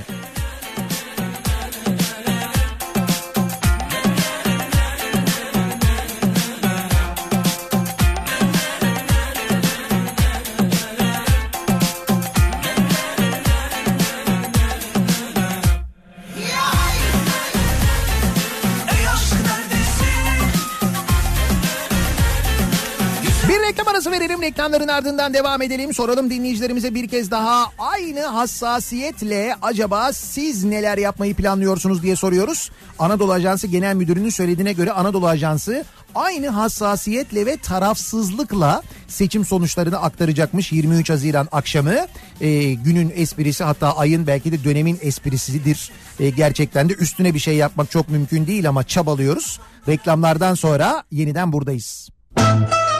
Verelim. Reklamların ardından devam edelim. Soralım dinleyicilerimize bir kez daha aynı hassasiyetle acaba siz neler yapmayı planlıyorsunuz diye soruyoruz. Anadolu Ajansı Genel Müdürü'nün söylediğine göre Anadolu Ajansı aynı hassasiyetle ve tarafsızlıkla seçim sonuçlarını aktaracakmış 23 Haziran akşamı. Ee, günün esprisi hatta ayın belki de dönemin esprisidir. Ee, gerçekten de üstüne bir şey yapmak çok mümkün değil ama çabalıyoruz. Reklamlardan sonra yeniden buradayız. Hey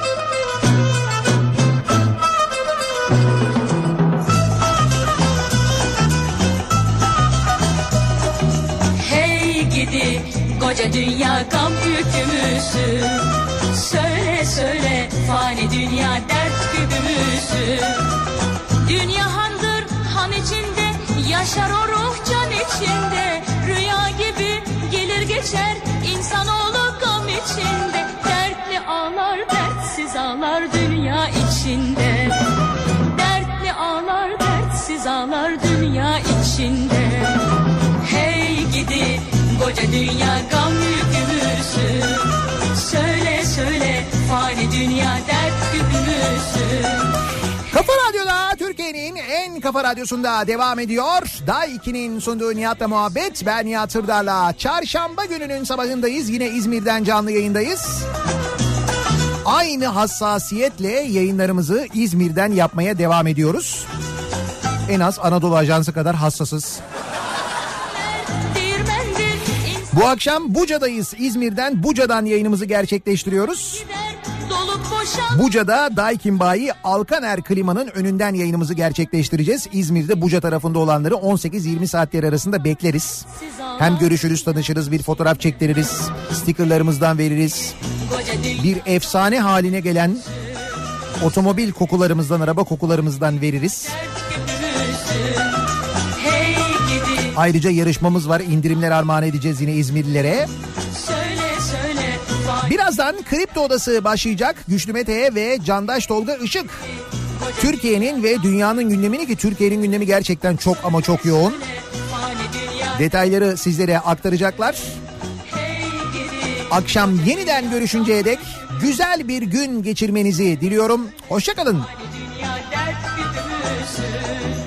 koca dünya gam yükümüzü. Söyle söyle fani dünya dert güdümüzü Dünya handır han içinde yaşar o ruh can içinde. Rüya gibi gelir geçer insanoğlu gam içinde. Dertli ağlar dertsiz ağlar dünya içinde koca dünya gam yükümüzü Söyle söyle fani dünya dert güdümüzü Kafa Radyo'da Türkiye'nin en kafa radyosunda devam ediyor. Day 2'nin sunduğu Nihat'la muhabbet. Ben Nihat Sırdar'la. Çarşamba gününün sabahındayız. Yine İzmir'den canlı yayındayız. Aynı hassasiyetle yayınlarımızı İzmir'den yapmaya devam ediyoruz. En az Anadolu Ajansı kadar hassasız. Bu akşam Buca'dayız. İzmir'den Buca'dan yayınımızı gerçekleştiriyoruz. Buca'da Daikin Bayi Alkaner Klima'nın önünden yayınımızı gerçekleştireceğiz. İzmir'de Buca tarafında olanları 18-20 saatler arasında bekleriz. Hem görüşürüz, tanışırız, bir fotoğraf çektiririz, stickerlarımızdan veririz. Bir efsane haline gelen otomobil kokularımızdan, araba kokularımızdan veririz. Ayrıca yarışmamız var, indirimler armağan edeceğiz yine İzmirlilere. Birazdan Kripto Odası başlayacak. Güçlü Mete ve Candaş Tolga Işık. Türkiye'nin ve dünyanın gündemini ki Türkiye'nin gündemi gerçekten çok ama çok yoğun. Detayları sizlere aktaracaklar. Akşam yeniden görüşünceye dek güzel bir gün geçirmenizi diliyorum. Hoşçakalın. götürürsün.